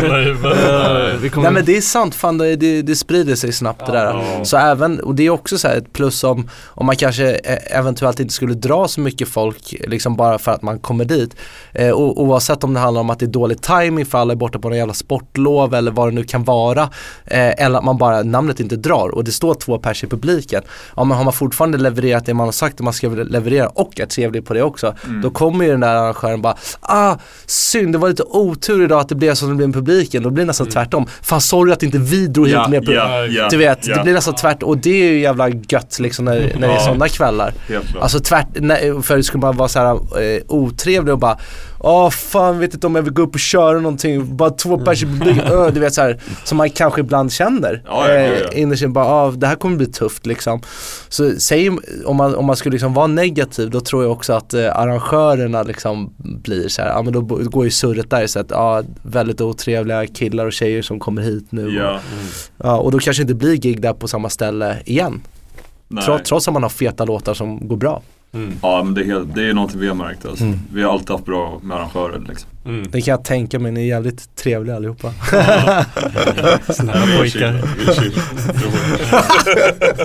Vi kommer, Nej men det är sant, fan det, det, det sprider sig snabbt det där. Ja. Så även, och det är också så här ett plus om, om man kanske eh, eventuellt inte skulle dra så mycket folk liksom bara för att man kommer dit. Eh, och, oavsett om det handlar om att det är dålig timing för alla är borta på någon jävla sportlov eller vad det nu kan vara. Eh, eller att man bara, namnet inte drar och det står två pers i publiken. Ja men har man fortfarande levererat det man har sagt att man ska leverera och är trevlig på det också. Då kommer ju den där arrangören bara, ah synd det var lite otur idag att det blev som det blev med publiken. Då blir det nästan tvärtom. Fan sorry att inte vi drog hit Ja, mer publik. ja, ja, du vet, det blir nästan tvärtom och det är ju jävla gött liksom när, när Ja. sådana kvällar. Alltså tvärt, nej, för skulle man vara så här eh, otrevlig och bara Åh fan vet inte om jag vill gå upp och köra någonting, bara två pers i publiken, du vet så här, som man kanske ibland känner. Ja, ja, ja, ja. Innerst inne bara, ah, det här kommer bli tufft liksom. Så säg, om man, om man skulle liksom vara negativ, då tror jag också att eh, arrangörerna liksom blir så här, ja men då går ju surret där så att, ja väldigt otrevliga killar och tjejer som kommer hit nu. Ja. Och, ja, och då kanske inte blir gig där på samma ställe igen. Trots, trots att man har feta låtar som går bra. Ja men det är, helt, det är någonting vi har märkt alltså. Mm. Vi har alltid haft bra med arrangörer liksom. Det kan jag tänka mig, ni är jävligt trevliga allihopa. Snälla pojkar.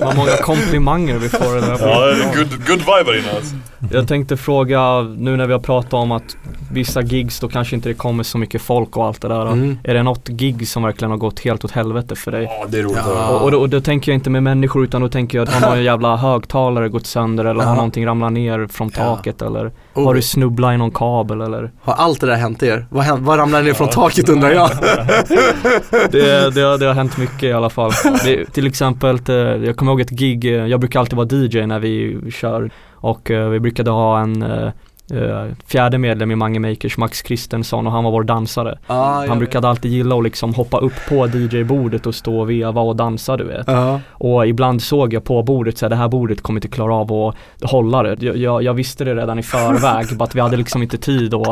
Vad många komplimanger vi får. Det där. Ja, good, good vibe här inne alltså. Jag tänkte fråga, nu när vi har pratat om att vissa gigs då kanske inte det kommer så mycket folk och allt det där. Mm. Är det något gig som verkligen har gått helt åt helvete för dig? Ja det är roligt Ja. Och, och, då, och då tänker jag inte med människor utan då tänker jag att har någon jävla högtalare gått sönder eller har Ja. någonting ramlat ner från Ja. taket eller Oh. har du snubblat i någon kabel eller? Har allt det där hänt er? Vad, vad ramlade ner från taket undrar jag? Det, det, har- det har hänt mycket i alla fall. Det, till exempel, eh, jag kommer ihåg ett gig, eh, jag brukar alltid vara DJ när vi kör och eh, vi brukade ha en fjärde medlem i Mange Makers, Max Kristensson och han var vår dansare. Han brukade alltid gilla att liksom hoppa upp på DJ-bordet och stå och veva och dansa du vet. Ja. Och ibland såg jag på bordet så här, det här bordet kommer inte klara av att hålla det. Jag, jag, jag visste det redan i förväg, bara att vi hade liksom inte tid att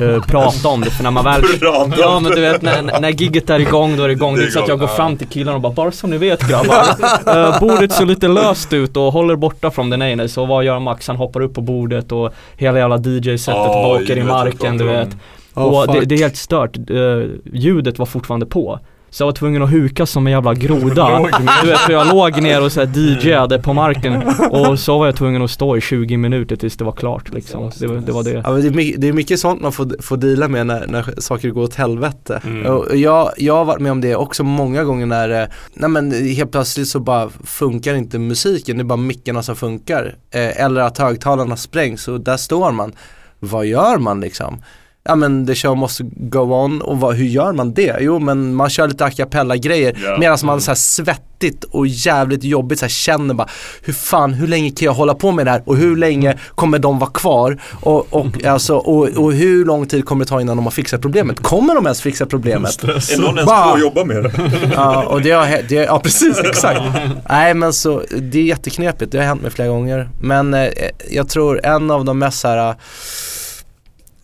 eh, prata om det. För när man väl Ja men du vet när, när gigget är igång då är det igång. Det är så att jag går fram till killarna och bara bara så ni vet grabbar. eh, bordet ser lite löst ut och håller borta från det. Nej nej så vad gör Max? Han hoppar upp på bordet och hela jävla DJ-setet Ja, bara åker i marken du vet. Oh, och det, det är helt stört. Eh, ljudet var fortfarande på. Så jag var tvungen att huka som en jävla groda. du vet för jag låg ner och så här DJade på marken och så var jag tvungen att stå i 20 minuter tills det var klart liksom. Det, var- det var det. Ja, men det, är mycket, det är mycket sånt man får, får deala med när, när saker går åt helvete. Mm. Och jag, jag har varit med om det också många gånger när, eh, nej men helt plötsligt så bara funkar inte musiken, det är bara mickarna som funkar. Eh, eller att högtalarna sprängs och där står man. Vad gör man liksom? Ja men the show måste go on och vad, hur gör man det? Jo men man kör lite a cappella grejer Ja. medan man så här svettigt och jävligt jobbigt så här känner bara hur fan, hur länge kan jag hålla på med det här och hur länge kommer de vara kvar och, och, alltså, och, och hur lång tid kommer det ta innan de har fixat problemet? Kommer de ens fixa problemet? Är någon ens på att jobba med det? Ja, och det har, det, ja precis, exakt. Nej men så, det är jätteknepigt, det har hänt mig flera gånger. Men eh, jag tror en av de mest så här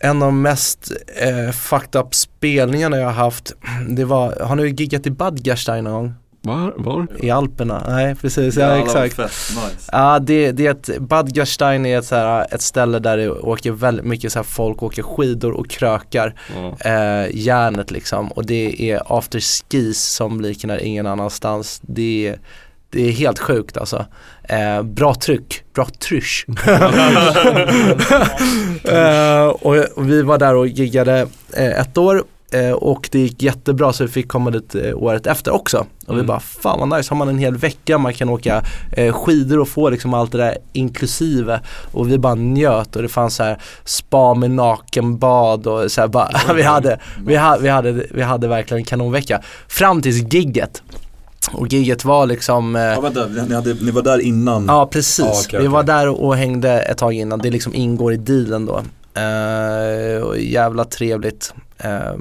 en av de mest eh, fucked up spelningarna jag har haft, det var, har ni giggat i Badgerstein någon gång? Var? Var? I Alperna? Nej precis, ja, vad exakt. Fett, nice. Ja det, det är ett, Bad Gastein är ett, så här, ett ställe där det åker väldigt mycket så här, folk åker skidor och krökar Ja. eh, järnet liksom och det är afterskis som liknar ingen annanstans. Det är, det är helt sjukt alltså. Eh, bra tryck, bra trysch. eh, och, och vi var där och giggade eh, ett år eh, och det gick jättebra så vi fick komma dit eh, året efter också. Och vi bara fan vad nice, har man en hel vecka man kan åka eh, skidor och få liksom allt det där inklusive. Och vi bara njöt och det fanns så här spa med nakenbad och så här bara, vi, hade, vi, hade, vi, hade, vi hade verkligen en kanonvecka. Fram tills gigget. Och gigget var liksom eh, Ja vänta, ni, hade, ni var där innan? Ja precis, Ja, okej, vi var där och hängde ett tag innan, det liksom ingår i dealen då. Eh, jävla trevligt. Eh,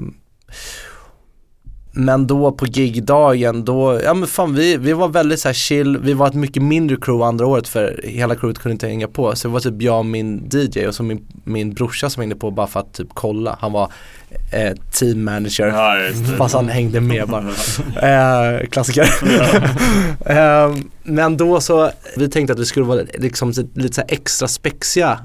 men då på gigdagen, då, ja men fan vi, vi var väldigt så chill, vi var ett mycket mindre crew andra året för hela crewet kunde inte hänga på. Så det var typ jag och min DJ och så min, min brorsa som hängde på bara för att typ kolla. Han var eh, team manager. Ja. Fast han hängde med bara. Eh, klassiker. eh, men då så, vi tänkte att vi skulle vara liksom lite så extra spexiga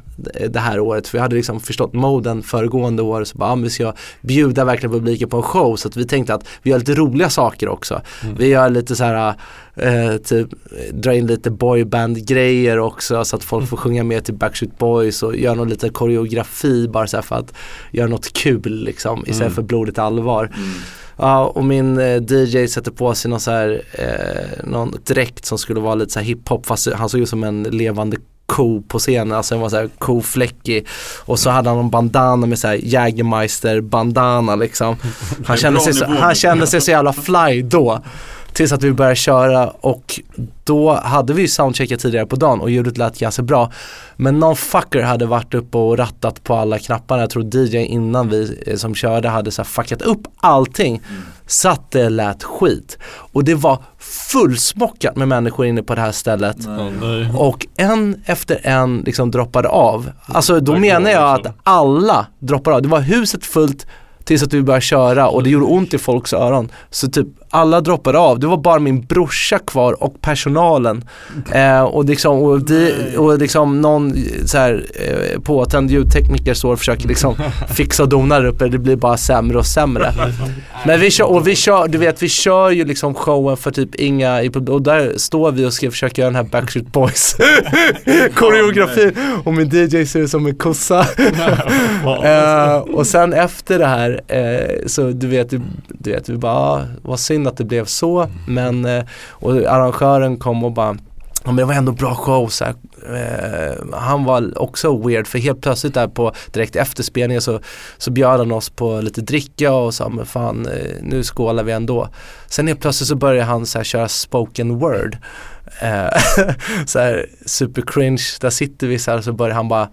det här året. För vi hade liksom förstått moden föregående år. Så bara, ja, vi ska bjuda verkligen publiken på en show. Så vi tänkte att vi gör lite roliga saker också. Vi gör lite så här, eh, typ dra in lite boyband grejer också. Så att folk får sjunga med till Backstreet Boys och göra någon liten koreografi bara så för att göra något kul liksom. Istället för blodigt allvar. Ja, och min eh, DJ sätter på sig någon så här, eh, någon dräkt som skulle vara lite så här hiphop fast han såg ut som en levande ko på scenen, alltså den var så här kofläckig och så hade han en bandana med så här Jägermeister bandana liksom. Han kände, sig så, han kände sig så jävla fly då. Tills att vi började köra och då hade vi ju soundcheckat tidigare på dagen och ljudet lät ganska bra. Men någon fucker hade varit uppe och rattat på alla knapparna. Jag tror DJ innan vi eh, som körde hade så fuckat upp allting. Så att det lät skit. Och det var fullsmockat med människor inne på det här stället. Nej. Och en efter en liksom droppade av. Alltså då menar jag att alla droppar av. Det var huset fullt tills att vi började köra och det gjorde ont i folks öron. Så typ alla droppade av. Det var bara min brorsa kvar och personalen. Eh, och, liksom, och, de, och liksom någon så här, eh, påtänd ljudtekniker står och försöker liksom fixa och dona där uppe. Det blir bara sämre och sämre. Men vi kör, och vi kör, du vet vi kör ju liksom showen för typ inga, och där står vi och ska försöka göra den här Backstreet Boys koreografin och min DJ ser ut som en kossa. Eh, och sen efter det här eh, så du vet, du, du vet vi bara, ah, vad synd att det blev så men eh, och arrangören kom och bara Ja men det var ändå bra show så här. Eh, Han var också weird för helt plötsligt där på direkt efter spelningen så, så bjöd han oss på lite dricka och sa men fan eh, nu skålar vi ändå. Sen helt plötsligt så började han så här köra spoken word. Eh, så här super cringe, där sitter vi så här och så börjar han bara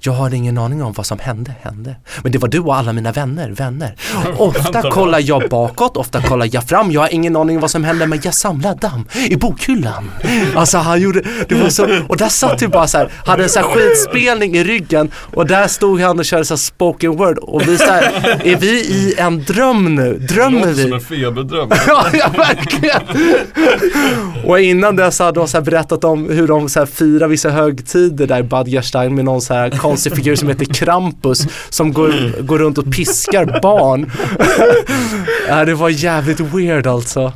jag har ingen aning om vad som hände, hände. Men det var du och alla mina vänner, vänner. Ofta kollar jag bakåt, ofta kollar jag fram. Jag har ingen aning om vad som hände men jag samlar damm i bokhyllan. Alltså han gjorde, det var så, och där satt vi bara så här, hade en så här skitspelning i ryggen och där stod han och körde så här spoken word och vi så här, är vi i en dröm nu? Det Drömmer låter som vi? en feberdröm. Ja, ja verkligen. Och innan dess hade de så berättat om hur de så här firar vissa högtider där i Bad Gerstein med någon så här konstig figur som heter Krampus som går, går runt och piskar barn. ja, det var jävligt weird alltså.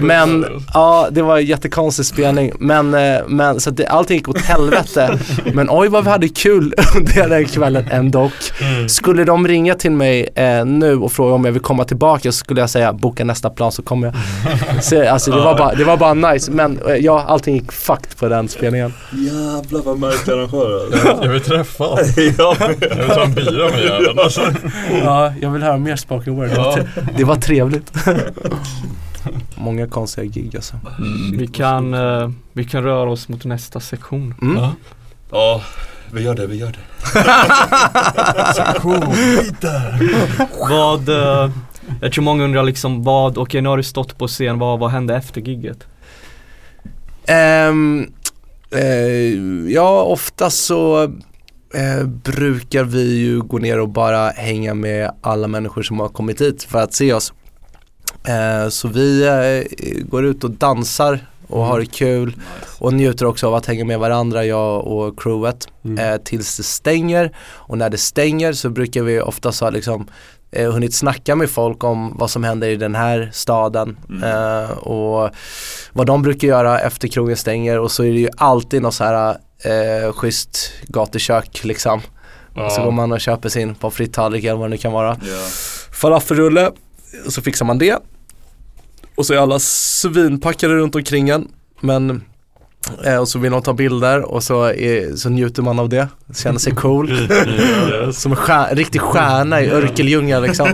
Men ja, det var en jättekonstig spelning. Men, eh, men så att det, allting gick åt helvete. Men oj vad vi hade kul under den kvällen ändå. Skulle de ringa till mig eh, nu och fråga om jag vill komma tillbaka så skulle jag säga boka nästa plan så kommer jag. Så, alltså det var, bara, det var bara nice. Men eh, ja, allting gick fucked på den spelningen. Jävlar vad märklig arrangör alltså. Jag vill träffa ja, Jag vill ta en bira med jäveln alltså. Ja, jag vill höra mer spoken word. Det var, tre- det var trevligt. Många konstiga gig alltså. Vi kan, eh, vi kan röra oss mot nästa sektion. Mm. Ja. ja, vi gör det, vi gör det. Vad, eh, jag tror många undrar liksom vad, okej nu har du stått på scen, vad, vad hände efter gigget? Ehm, eh, ja, ofta så eh, brukar vi ju gå ner och bara hänga med alla människor som har kommit hit för att se oss. Eh, så vi eh, går ut och dansar och har det kul och njuter också av att hänga med varandra, jag och crewet, eh, tills det stänger. Och när det stänger så brukar vi oftast ha liksom eh, hunnit snacka med folk om vad som händer i den här staden. Eh, och vad de brukar göra efter krogen stänger. Och så är det ju alltid något så här eh, schysst gatukök liksom. Och så går man och köper sin pommes frites-tallrik eller vad det nu kan vara. Ja. Falafelrulle, så fixar man det. Och så är alla svinpackade runt omkring en. Men och så vill de ta bilder och så, är, så njuter man av det, känner sig cool. Som en stjär, riktig stjärna i Örkeljunga liksom.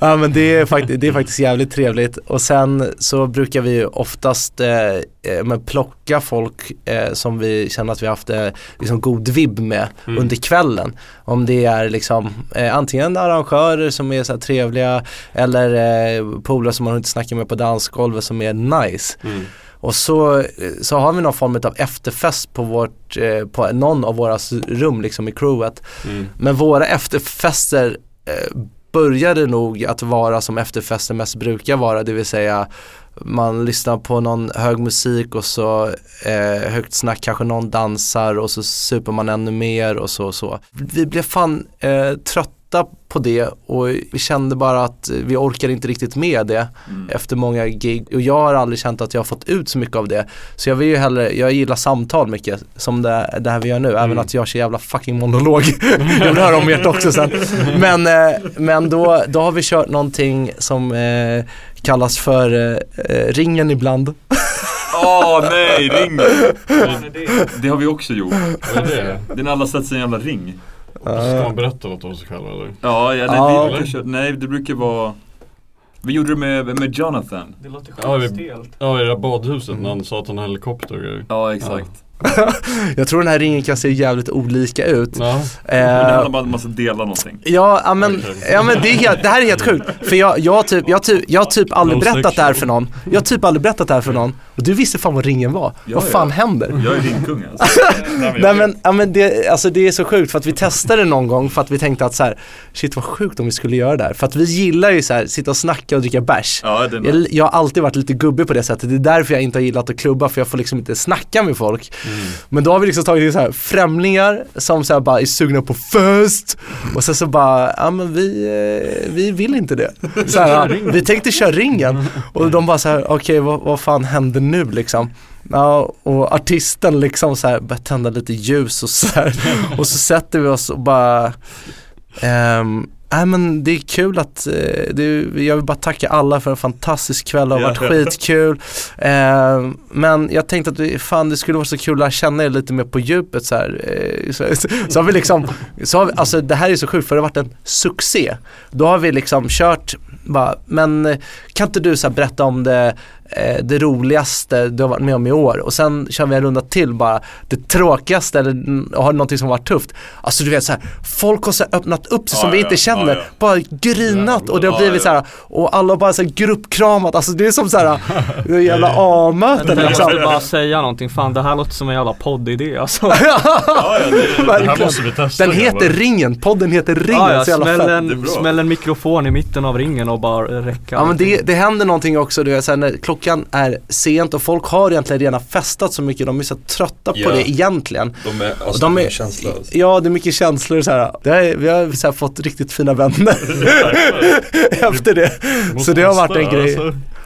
ja men det är, faktiskt, det är faktiskt jävligt trevligt. Och sen så brukar vi oftast eh, eh, men plocka folk eh, som vi känner att vi har haft eh, liksom god vibb med under kvällen. Om det är liksom eh, antingen arrangörer som är så trevliga eller eh, polare som man inte snackar med på dansgolvet som är nice. Och så, så har vi någon form av efterfest på, vårt, eh, på någon av våra rum liksom i crewet. Men våra efterfester eh, började nog att vara som efterfester mest brukar vara, det vill säga man lyssnar på någon hög musik och så eh, högt snack, kanske någon dansar och så super man ännu mer och så och så. Vi blev fan eh, trötta på det och vi kände bara att vi orkar inte riktigt med det efter många gig och jag har aldrig känt att jag har fått ut så mycket av det. Så jag vill ju hellre, jag gillar samtal mycket som det, det här vi gör nu, även att jag kör jävla fucking monolog. jag vill höra om ert också sen. Men, eh, men då, då har vi kört någonting som eh, kallas för eh, ringen ibland. Åh nej, ring! Det har vi också gjort. Vad är det? Det är när alla sätter sig i en jävla ring. Ska man berätta något om sig själv eller? Ja, ja, nej, Ja. Vi brukar nej det brukar vara Vi gjorde det med, med Jonathan. Det låter Ja, vi- stelt. Ja i det där badhuset när han sa att han hade helikopter och grejer. Ja, exakt. Jag tror den här ringen kan se jävligt olika ut. Ja. Men det handlar Eh, om att man måste dela någonting. Ja, ja, men, ja men det, är helt, det här är helt sjukt. För jag, jag, har typ, jag, typ, jag har typ aldrig No berättat det här för någon. Jag har typ aldrig berättat det här för någon. Och du visste fan vad ringen var. Ja, vad ja. fan händer? Jag är din kung alltså. Nej men, ja, men det, alltså det är så sjukt för att vi testade någon gång för att vi tänkte att så här, shit vad sjukt om vi skulle göra det här. För att vi gillar ju så här, sitta och snacka och dricka bärs. Ja, det Jag, jag har alltid varit lite gubbig på det sättet, det är därför jag inte har gillat att klubba för jag får liksom inte snacka med folk. Men då har vi liksom tagit in så här främlingar som så här bara är sugna på fest och sen så bara, ja men vi, eh, vi vill inte det. Så här, vi tänkte köra ringen och de bara så här, okej vad, vad fan händer nu liksom? Ja, och artisten liksom så här börjar tända lite ljus och så här. och så sätter vi oss och bara ehm, Nej men det är kul att, eh, det jag vill bara tacka alla för en fantastisk kväll, det har varit Ja. skitkul. Eh, men jag tänkte att fan det skulle vara så kul att lära känna er lite mer på djupet så här. Eh, så, så har vi liksom, så har vi, alltså det här är så sjukt för det har varit en succé. Då har vi liksom kört, bara, men eh, kan inte du så berätta om det det roligaste du har varit med om i år och sen kör vi en runda till bara det tråkigaste eller har någonting som varit tufft. Alltså du vet så här, folk har så här öppnat upp sig som Ja, vi ja, inte känner, ja, ja. bara grinat och det har blivit ja. så här och alla har bara så här gruppkramat, alltså det är som så här jävla A-möten Jag liksom. måste bara säga någonting, fan det här låter som en jävla poddidé alltså. Ja, ja, det, Det här Verkligen. måste vi testa. Den heter. Ringen, podden heter Ringen, Ja, ja, så jävla smäll, en, smäll en mikrofon i mitten av ringen och bara räcka Ja men det, det händer någonting också, du vet, så här, när klockan är sent och folk har egentligen redan festat så mycket, de är så trötta på Ja. det egentligen. de är, alltså, De de är- känslösa. Ja det är mycket känslor så här. Det är, vi har så här, fått riktigt fina vänner efter det. Så det har varit en grej.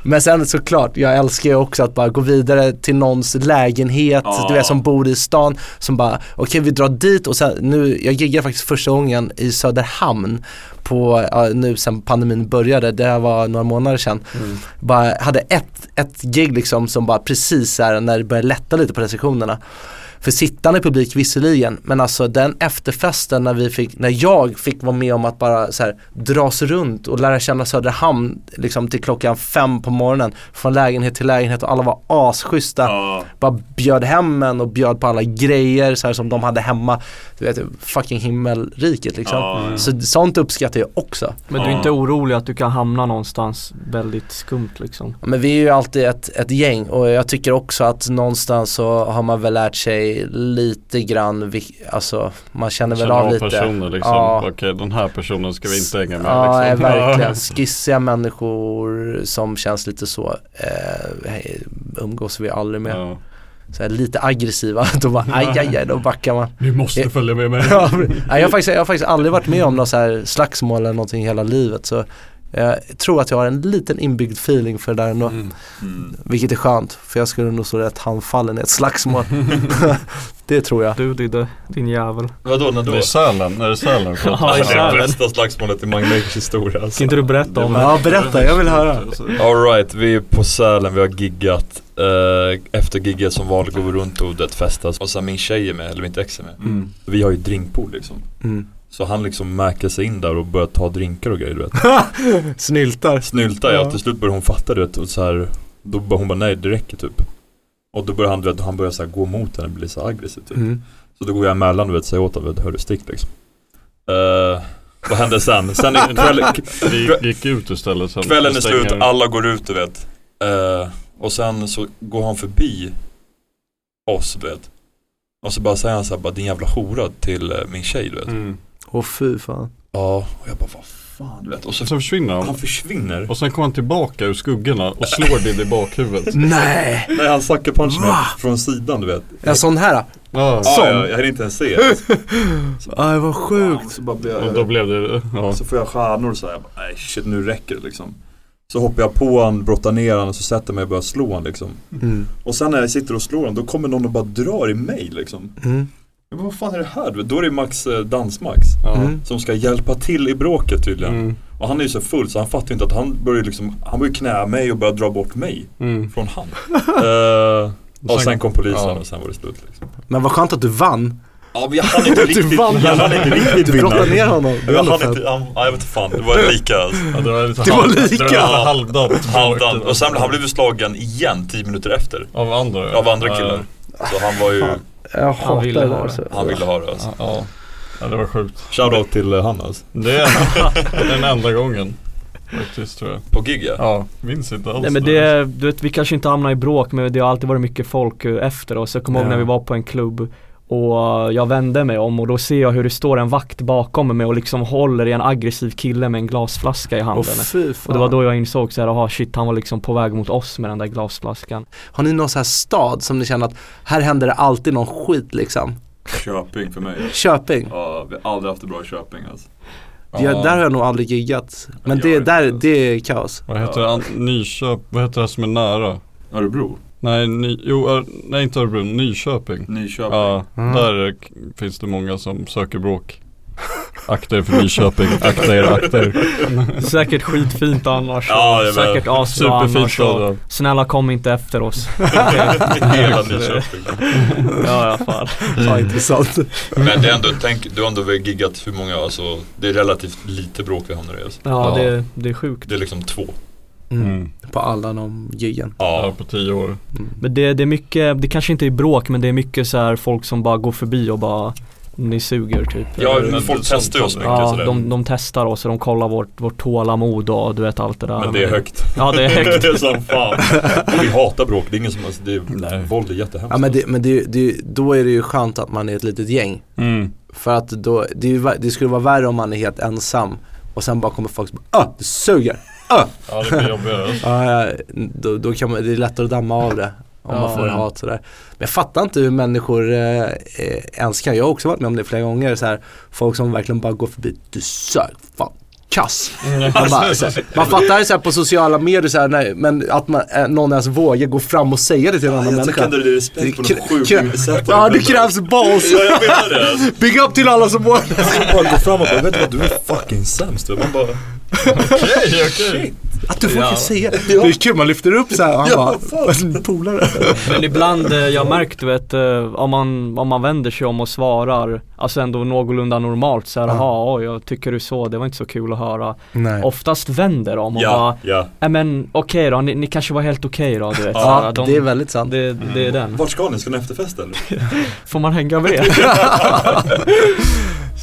Men sen såklart, jag älskar ju också att bara gå vidare till någons lägenhet, Ja. du vet som bor i stan, som bara okej vi drar dit och sen nu, jag giggade faktiskt första gången i Söderhamn på, nu sen pandemin började, det här var några månader sedan. Bara hade ett, ett gig liksom som bara precis här när det började lätta lite på restriktionerna. För sittande publik visserligen, men alltså den efterfesten när vi fick, när jag fick vara med om att bara så här, dras runt och lära känna Söderhamn liksom till klockan fem på morgonen från lägenhet till lägenhet och alla var asschyssta. Ja, Bara bjöd hem en och bjöd på alla grejer så här, som de hade hemma. Du vet, fucking himmelriket liksom. Ja, ja. Så sånt uppskattar jag också. Men du är inte orolig att du kan hamna någonstans väldigt skumt liksom? Men vi är ju alltid ett, ett gäng och jag tycker också att någonstans så har man väl lärt sig lite grann, alltså man känner väl Känner av av lite. personer liksom. Ja. Okej den här personen ska vi inte hänga med Ja, liksom. verkligen. Skissiga människor som känns lite så, eh, umgås vi aldrig med. Ja. Så här, lite aggressiva, då bara aj, aj, aj, då backar man. Vi måste följa med mig. Ja, jag, har faktiskt, jag har faktiskt aldrig varit med om något så här slagsmål eller någonting i hela livet så jag tror att jag har en liten inbyggd feeling för det där ändå. Mm. Mm. Vilket är skönt, för jag skulle nog stå rätt handfallen i ett slagsmål. det tror jag. Du Didde, din jävel. Vadå, när då? Det är Sälen, är det Sälen? Ja, i det är Sälen. bästa slagsmålet i Magmakers historia alltså. Kan inte du berätta om det? Ja, berätta, jag vill höra. Alright, vi är på Sälen, vi har giggat. Eh, efter gigget som vanligt går vi runt och det festas. Och sen min tjej är med, eller mitt ex är med. Mm. Vi har ju drinkpool liksom. Mm. Så han liksom märker sig in där och börjar ta drinkar och grejer du vet. Snyltar. Snyltar ja, Ja. till slut börjar hon fatta det och så här, Då börjar hon bara nej det räcker typ. Och då börjar han, du vet, han börjar så här, gå mot henne och bli så aggressiv typ. Mm. Så då går jag emellan och vet, säger åt honom, hörru stick liksom. Eh, vad hände sen? Sen är kväll, Vi gick ut istället sen. Kvällen är slut, alla går ut du vet. Eh, och sen så går han förbi oss du vet. Och så bara säger han så här, bara din jävla hora till eh, min tjej du vet. Mm. Åh fy fan. Ja, och jag bara vad fan du vet. Och så Sen försvinner han han. försvinner. Och sen kommer han tillbaka ur skuggorna och slår Diddy i bakhuvudet. Nej! Nej han sucker punch mig från sidan du vet. En sån här. Ja. Ja, Sån? jag, jag hinner inte ens se. Aj vad sjukt. Så, bara blir Och då jag, blev det, ja. så får jag stjärnor så här. jag bara, Nej shit nu räcker det liksom. Så hoppar jag på han, brottar ner han och så sätter jag mig och börjar slå han liksom. Mm. Och sen när jag sitter och slår han då kommer någon och bara drar i mig liksom. Mm. Men vad fan är det här? Du Då är det Max, eh, Dansmax. ja. Mm. Som ska hjälpa till i bråket tydligen. Mm. Och han är ju så full så han fattar ju inte att han börjar liksom, han börjar knä mig och börjar dra bort mig Mm. från han. Eh, och sen- kom polisen ja. och sen var det slut liksom. Men vad skönt att du vann. Ja men jag hann inte riktigt, Du vann. jag hann inte riktigt Du vinna. brottade ner honom. Var Jag hann inte, han, ja, jag vet inte fan, det var lika alltså. Det var Det lika. Det var halvdant. Halvdan. Och sen han blev slagen igen 10 minuter efter. Av andra? Av andra killar. Så han var ju, Jag hatar ville det ha det. Alltså. han ville ha det alltså. Ja, ja. ja, det var sjukt. Shoutout till eh, han alltså. Det är den enda gången. Faktiskt tror jag. På gig ja. Ja, minns inte alls Nej men det, du vet vi kanske inte hamnar i bråk men det har alltid varit mycket folk eh, efter oss. Jag kommer ihåg Ja. när vi var på en klubb och jag vände mig om och då ser jag hur det står en vakt bakom mig och liksom håller i en aggressiv kille med en glasflaska i handen. fan. och det var då jag insåg så här, aha shit han var liksom på väg mot oss med den där glasflaskan. Har ni någon så här stad som ni känner att här händer det alltid någon skit liksom? Köping för mig. Köping. Ja, vi har aldrig haft det bra i Köping alltså. Ja, där har jag nog aldrig giggat. Men det, där, det är kaos. Vad heter det? Nyköp, vad heter det som är nära? Örebro? Nej, ny, jo, Ö- nej inte Örebro, Nyköping. Nyköping? Ja, Mm. där k- finns det många som söker bråk. Akta er för Nyköping, akta er, akta er. Säkert skitfint annars. Ja, och jag vet. säkert asbra annars. och. Snälla kom inte efter oss. Hela Nyköping. ja i alla fall. Ja, intressant. Men det är ändå, tänk, du har ändå giggat hur många, alltså det är relativt lite bråk vi hamnar i alltså. Ja, Ja. Det, det är sjukt. Det är liksom två. Mm. Mm. På alla de giggen. Ja, Ja. på tio år. Mm. Men det, det är mycket, det kanske inte är bråk men det är mycket så här folk som bara går förbi och bara Ni suger typ Ja, Eller- men folk sånt testar ju oss mycket Ja, sådär. de, de testar oss och de kollar vårt, vårt tålamod och du vet allt det där Men det är högt. Ja det är högt det är som fan. Vi hatar bråk, det är ingen som, alltså, det är, Nej. våld är jättehemskt. Ja men, det, men det, det, då är det ju skönt att man är ett litet gäng. Mm. För att då, det, det skulle vara värre om man är helt ensam och sen bara kommer folk som bara, ah, det suger! Ah! Ja, det blir jobbigare. Ja, ja, då, då kan man, det är lättare att damma av det om man Ja. får hat sådär. Men jag fattar inte hur människor eh, ens kan, jag har också varit med om det flera gånger, så här, folk som verkligen bara går förbi, du sög, fan kass. Man, bara, så här, man fattar det så här på sociala medier så här, nej, men att man, eh, någon ens vågar gå fram och säga det till en ja, annan jag tycker människa. ändå det är respekt på något sjukt sätt. Ja det krävs balls. Ja jag menar det. Big up till alla som vågar. Bara gå fram och bara, vet du vad du är fucking sämst. Man bara, Okej, okej. Att du vågar Ja. säga det. Det är kul, man lyfter upp så här, han Ja, bara, polare. Men ibland, eh, jag märkt du vet, eh, om man, om man vänder sig om och svarar Alltså ändå någorlunda normalt så här, Ja. jaha oj jag tycker du så, det var inte så kul att höra Nej. Oftast vänder de och ja, bara, ja. men okej då, ni, ni kanske var helt okej då du vet Ja, här, de, det är väldigt sant. det, det är den, Vart ska ni? Ska ni efterfesta eller? får man hänga med?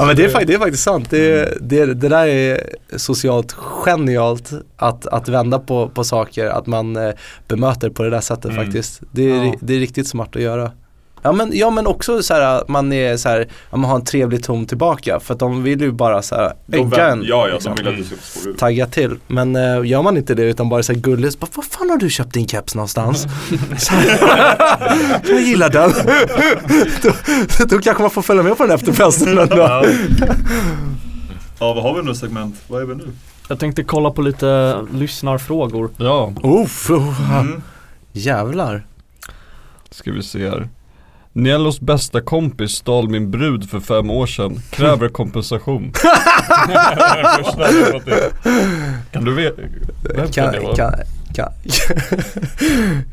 Ja men det är, fakt- det är faktiskt sant. Det, det, det där är socialt genialt att, att vända på, på saker, att man eh, bemöter på det där sättet Mm. faktiskt. Det är, Ja. det är riktigt smart att göra. Ja men, ja, men också så här att man är så här, man har en trevlig ton tillbaka för att de vill ju bara så här ägga en. Ja, ja, liksom. de vill att du ska ur. tagga till. Men eh, gör man inte det utan bara så här gulligt, bara, vad fan har du köpt din keps någonstans? Jag gillar den. då, då kanske man får följa med på den efterfesten ändå. Ja. ja, vad har vi nu segment? Vad är vi nu? Jag tänkte kolla på lite lyssnarfrågor Ja, uh, Mm. jävlar. ska vi se här. Nellos bästa kompis stal min brud för fem år sedan. Kräver kompensation. Kan du veta? Vem kan, Kan, det vara? kan, kan,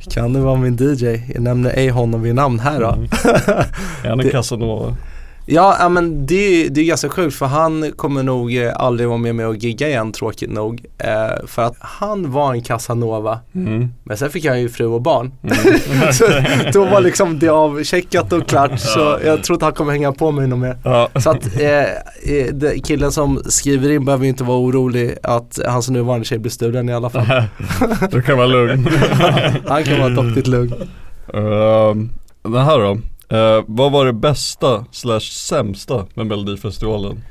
kan det vara min DJ? Jag nämner ej honom vid namn här då. Mm. Är han en casanova? Ja, men det, det är ganska sjukt för han kommer nog eh, aldrig vara med mig och gigga igen tråkigt nog. Eh, för att han var en casanova. Mm. Men sen fick han ju fru och barn. så då var liksom det avcheckat och klart så jag tror inte han kommer hänga på mig något mer. Ja. Så att eh, eh, killen som skriver in behöver ju inte vara orolig att hans nuvarande tjej blir stulen i alla fall. du kan vara lugn. Han kan vara duktigt lugn. Ehm, det här då. Eh, vad var det bästa slash sämsta med Melodifestivalen?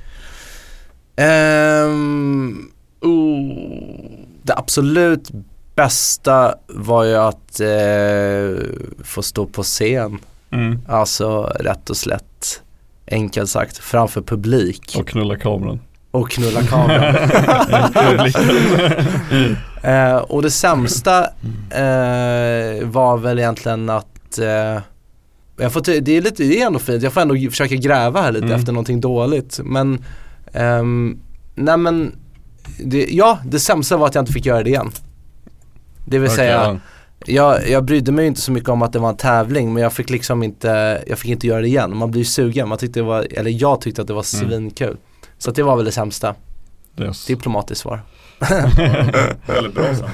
Ehm, oh, det absolut bästa var ju att eh, få stå på scen. Mm. Alltså rätt och slätt, enkelt sagt, framför publik Och knulla kameran. och knulla kameran. eh, och det sämsta eh, var väl egentligen att eh, jag får det, är lite, det är ändå fint, jag får ändå försöka gräva här lite Mm. efter någonting dåligt. Men, ehm, nej men, det, ja det sämsta var att jag inte fick göra det igen. Det vill Okej, säga, ja. jag, jag brydde mig inte så mycket om att det var en tävling men jag fick liksom inte, jag fick inte göra det igen. Man blir ju sugen, man tyckte det var, eller jag tyckte att det var Mm. svinkul. Så att det var väl det sämsta. Yes. Diplomatiskt svar. Väldigt bra sen.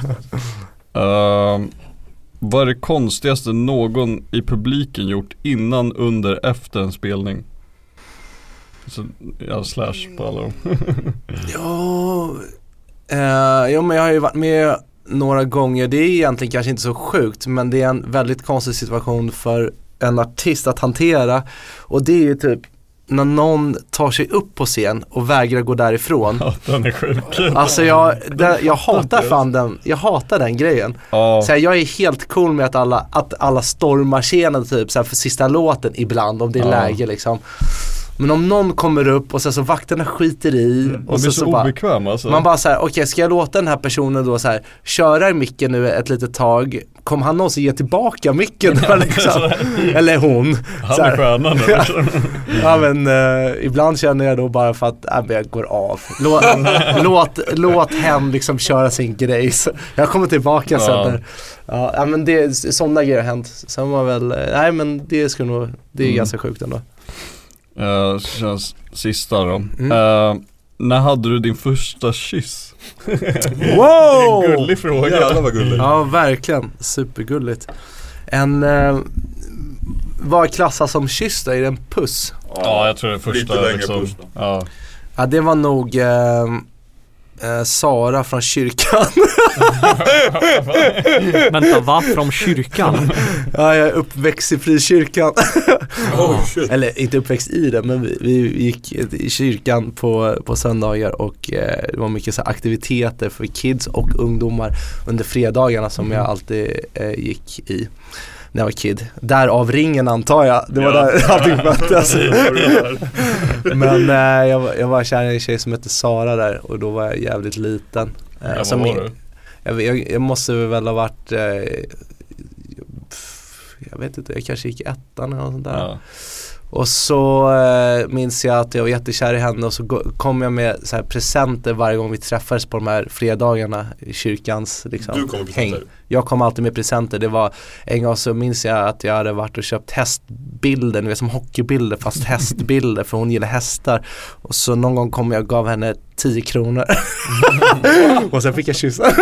Ehm, vad är det konstigaste någon i publiken gjort innan, under, efter en spelning? Så, ja, slash på alla dem. Ja, eh, ja, men jag har ju varit med några gånger, det är egentligen kanske inte så sjukt men det är en väldigt konstig situation för en artist att hantera och det är ju typ när någon tar sig upp på scen och vägrar gå därifrån. ja, den är sjuk. Alltså jag, det, jag hatar fan den, jag hatar den grejen. Ja, Så här, jag är helt cool med att alla, att alla stormar scenen typ så här, för sista låten ibland om det är Ja. läge liksom. Men om någon kommer upp och sen så vakterna skiter i man och så, så, så bara obekväm alltså. man bara såhär, okej ska jag låta den här personen då så här köra i micken nu ett litet tag, kommer han någonsin ge tillbaka micken då liksom? Eller hon. Han är stjärnan. Ja men eh, ibland känner jag då bara för att, äh, jag går av. Låt, låt, låt hen liksom köra sin grej. Jag kommer tillbaka sen Ja. när, ja, ja men det, sådana grejer har hänt. Sen var väl, eh, nej men det skulle nog, det är Mm. ganska sjukt ändå. Känns sista då. Mm. Eh, när hade du din första kyss? Wow! Gullig fråga. Jävlar vad gulligt. Ja verkligen, supergulligt. En, eh, vad klassas som kyss då? Är det en puss? Ja, jag tror det är första Lite längre liksom. push då. Ja. Ja det var nog eh, eh, Sara från kyrkan. Vänta, va? Från kyrkan? ja jag är uppväxt i frikyrkan. Oh shit. Eller inte uppväxt i det men vi, vi gick i kyrkan på, på söndagar och eh, det var mycket så här aktiviteter för kids och ungdomar under fredagarna som jag alltid eh, gick i när jag var kid. Därav ringen antar jag. Det var Ja. där allting föddes. men eh, jag, var- jag var kär i en tjej som hette Sara där och då var jag jävligt liten. Eh, Ja, som var du? jag, jag, jag måste väl ha varit eh, jag vet inte, jag kanske gick ettan eller något sånt där. Ja. Och så eh, minns jag att jag var jättekär i henne och så kom jag med så här presenter varje gång vi träffades på de här fredagarna i kyrkans liksom, Du kommer presenter. Jag kom alltid med presenter. Det var en gång så minns jag att jag hade varit och köpt hästbilder, ni vet som hockeybilder fast hästbilder för hon gillar hästar. Och så någon gång kom jag och gav henne 10 kronor. och sen fick jag kyssa.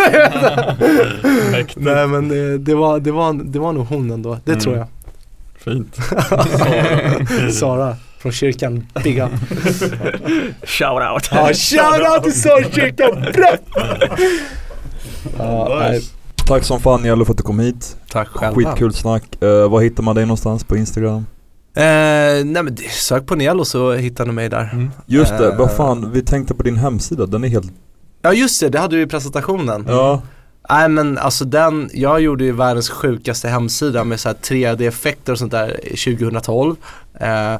Nej men det, det, var, det, var, det var nog hon ändå, det Mm. tror jag. Fint. Sara från kyrkan, big up. Shout out. Ja, shoutout till Sara-kyrkan! Bra! Ja, Tack som fan Jello för att du kom hit. tack själva. Skitkul snack. Uh, var hittar man dig någonstans på Instagram? Eh, nej men sök på Nelo så hittar ni mig där. Mm. Just det, Eh. vad fan, vi tänkte på din hemsida, den är helt... Ja just det, det hade du i presentationen. Ja. Nej men alltså den, jag gjorde ju världens sjukaste hemsida med så här 3D-effekter och sånt där 2012. Eh,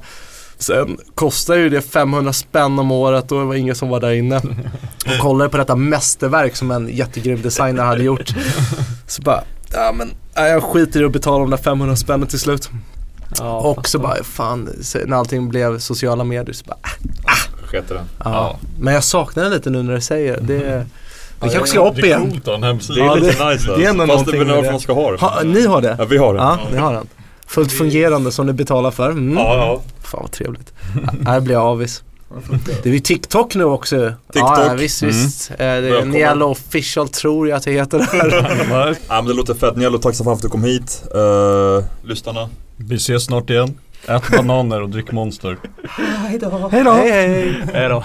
sen kostar ju det 500 spänn om året och det var ingen som var där inne. Och kollade på detta mästerverk som en jättegrym designer hade gjort. Så bara, ja men ja, jag skiter i att betala de där 500 spännen till slut. Ja, Och så bara, fan, när allting blev sociala medier så bara, Sket i den. ja. Men jag saknar det lite nu när du säger det. Det, det kanske ska Det upp är igen. coolt att ha en hemsida. Det är Ja, lite det- nice det är ändå Fast det är det. man ska ha det. Ha, ni har det? Ja vi har det. Ja, ni har den. Fullt fungerande som ni betalar för. Mm. Ja, ja. Fan vad trevligt. Här blir jag avis. Det är ju TikTok nu också. TikTok. Ja, visst, Mm. visst. Eh, Det är. Niello official tror jag att det heter där. Ja men det låter fett. Niello, tack så fan för att du kom hit. Uh, Lyssnarna. Vi ses snart igen. Ät bananer och drick monster. Hej då. Hej då.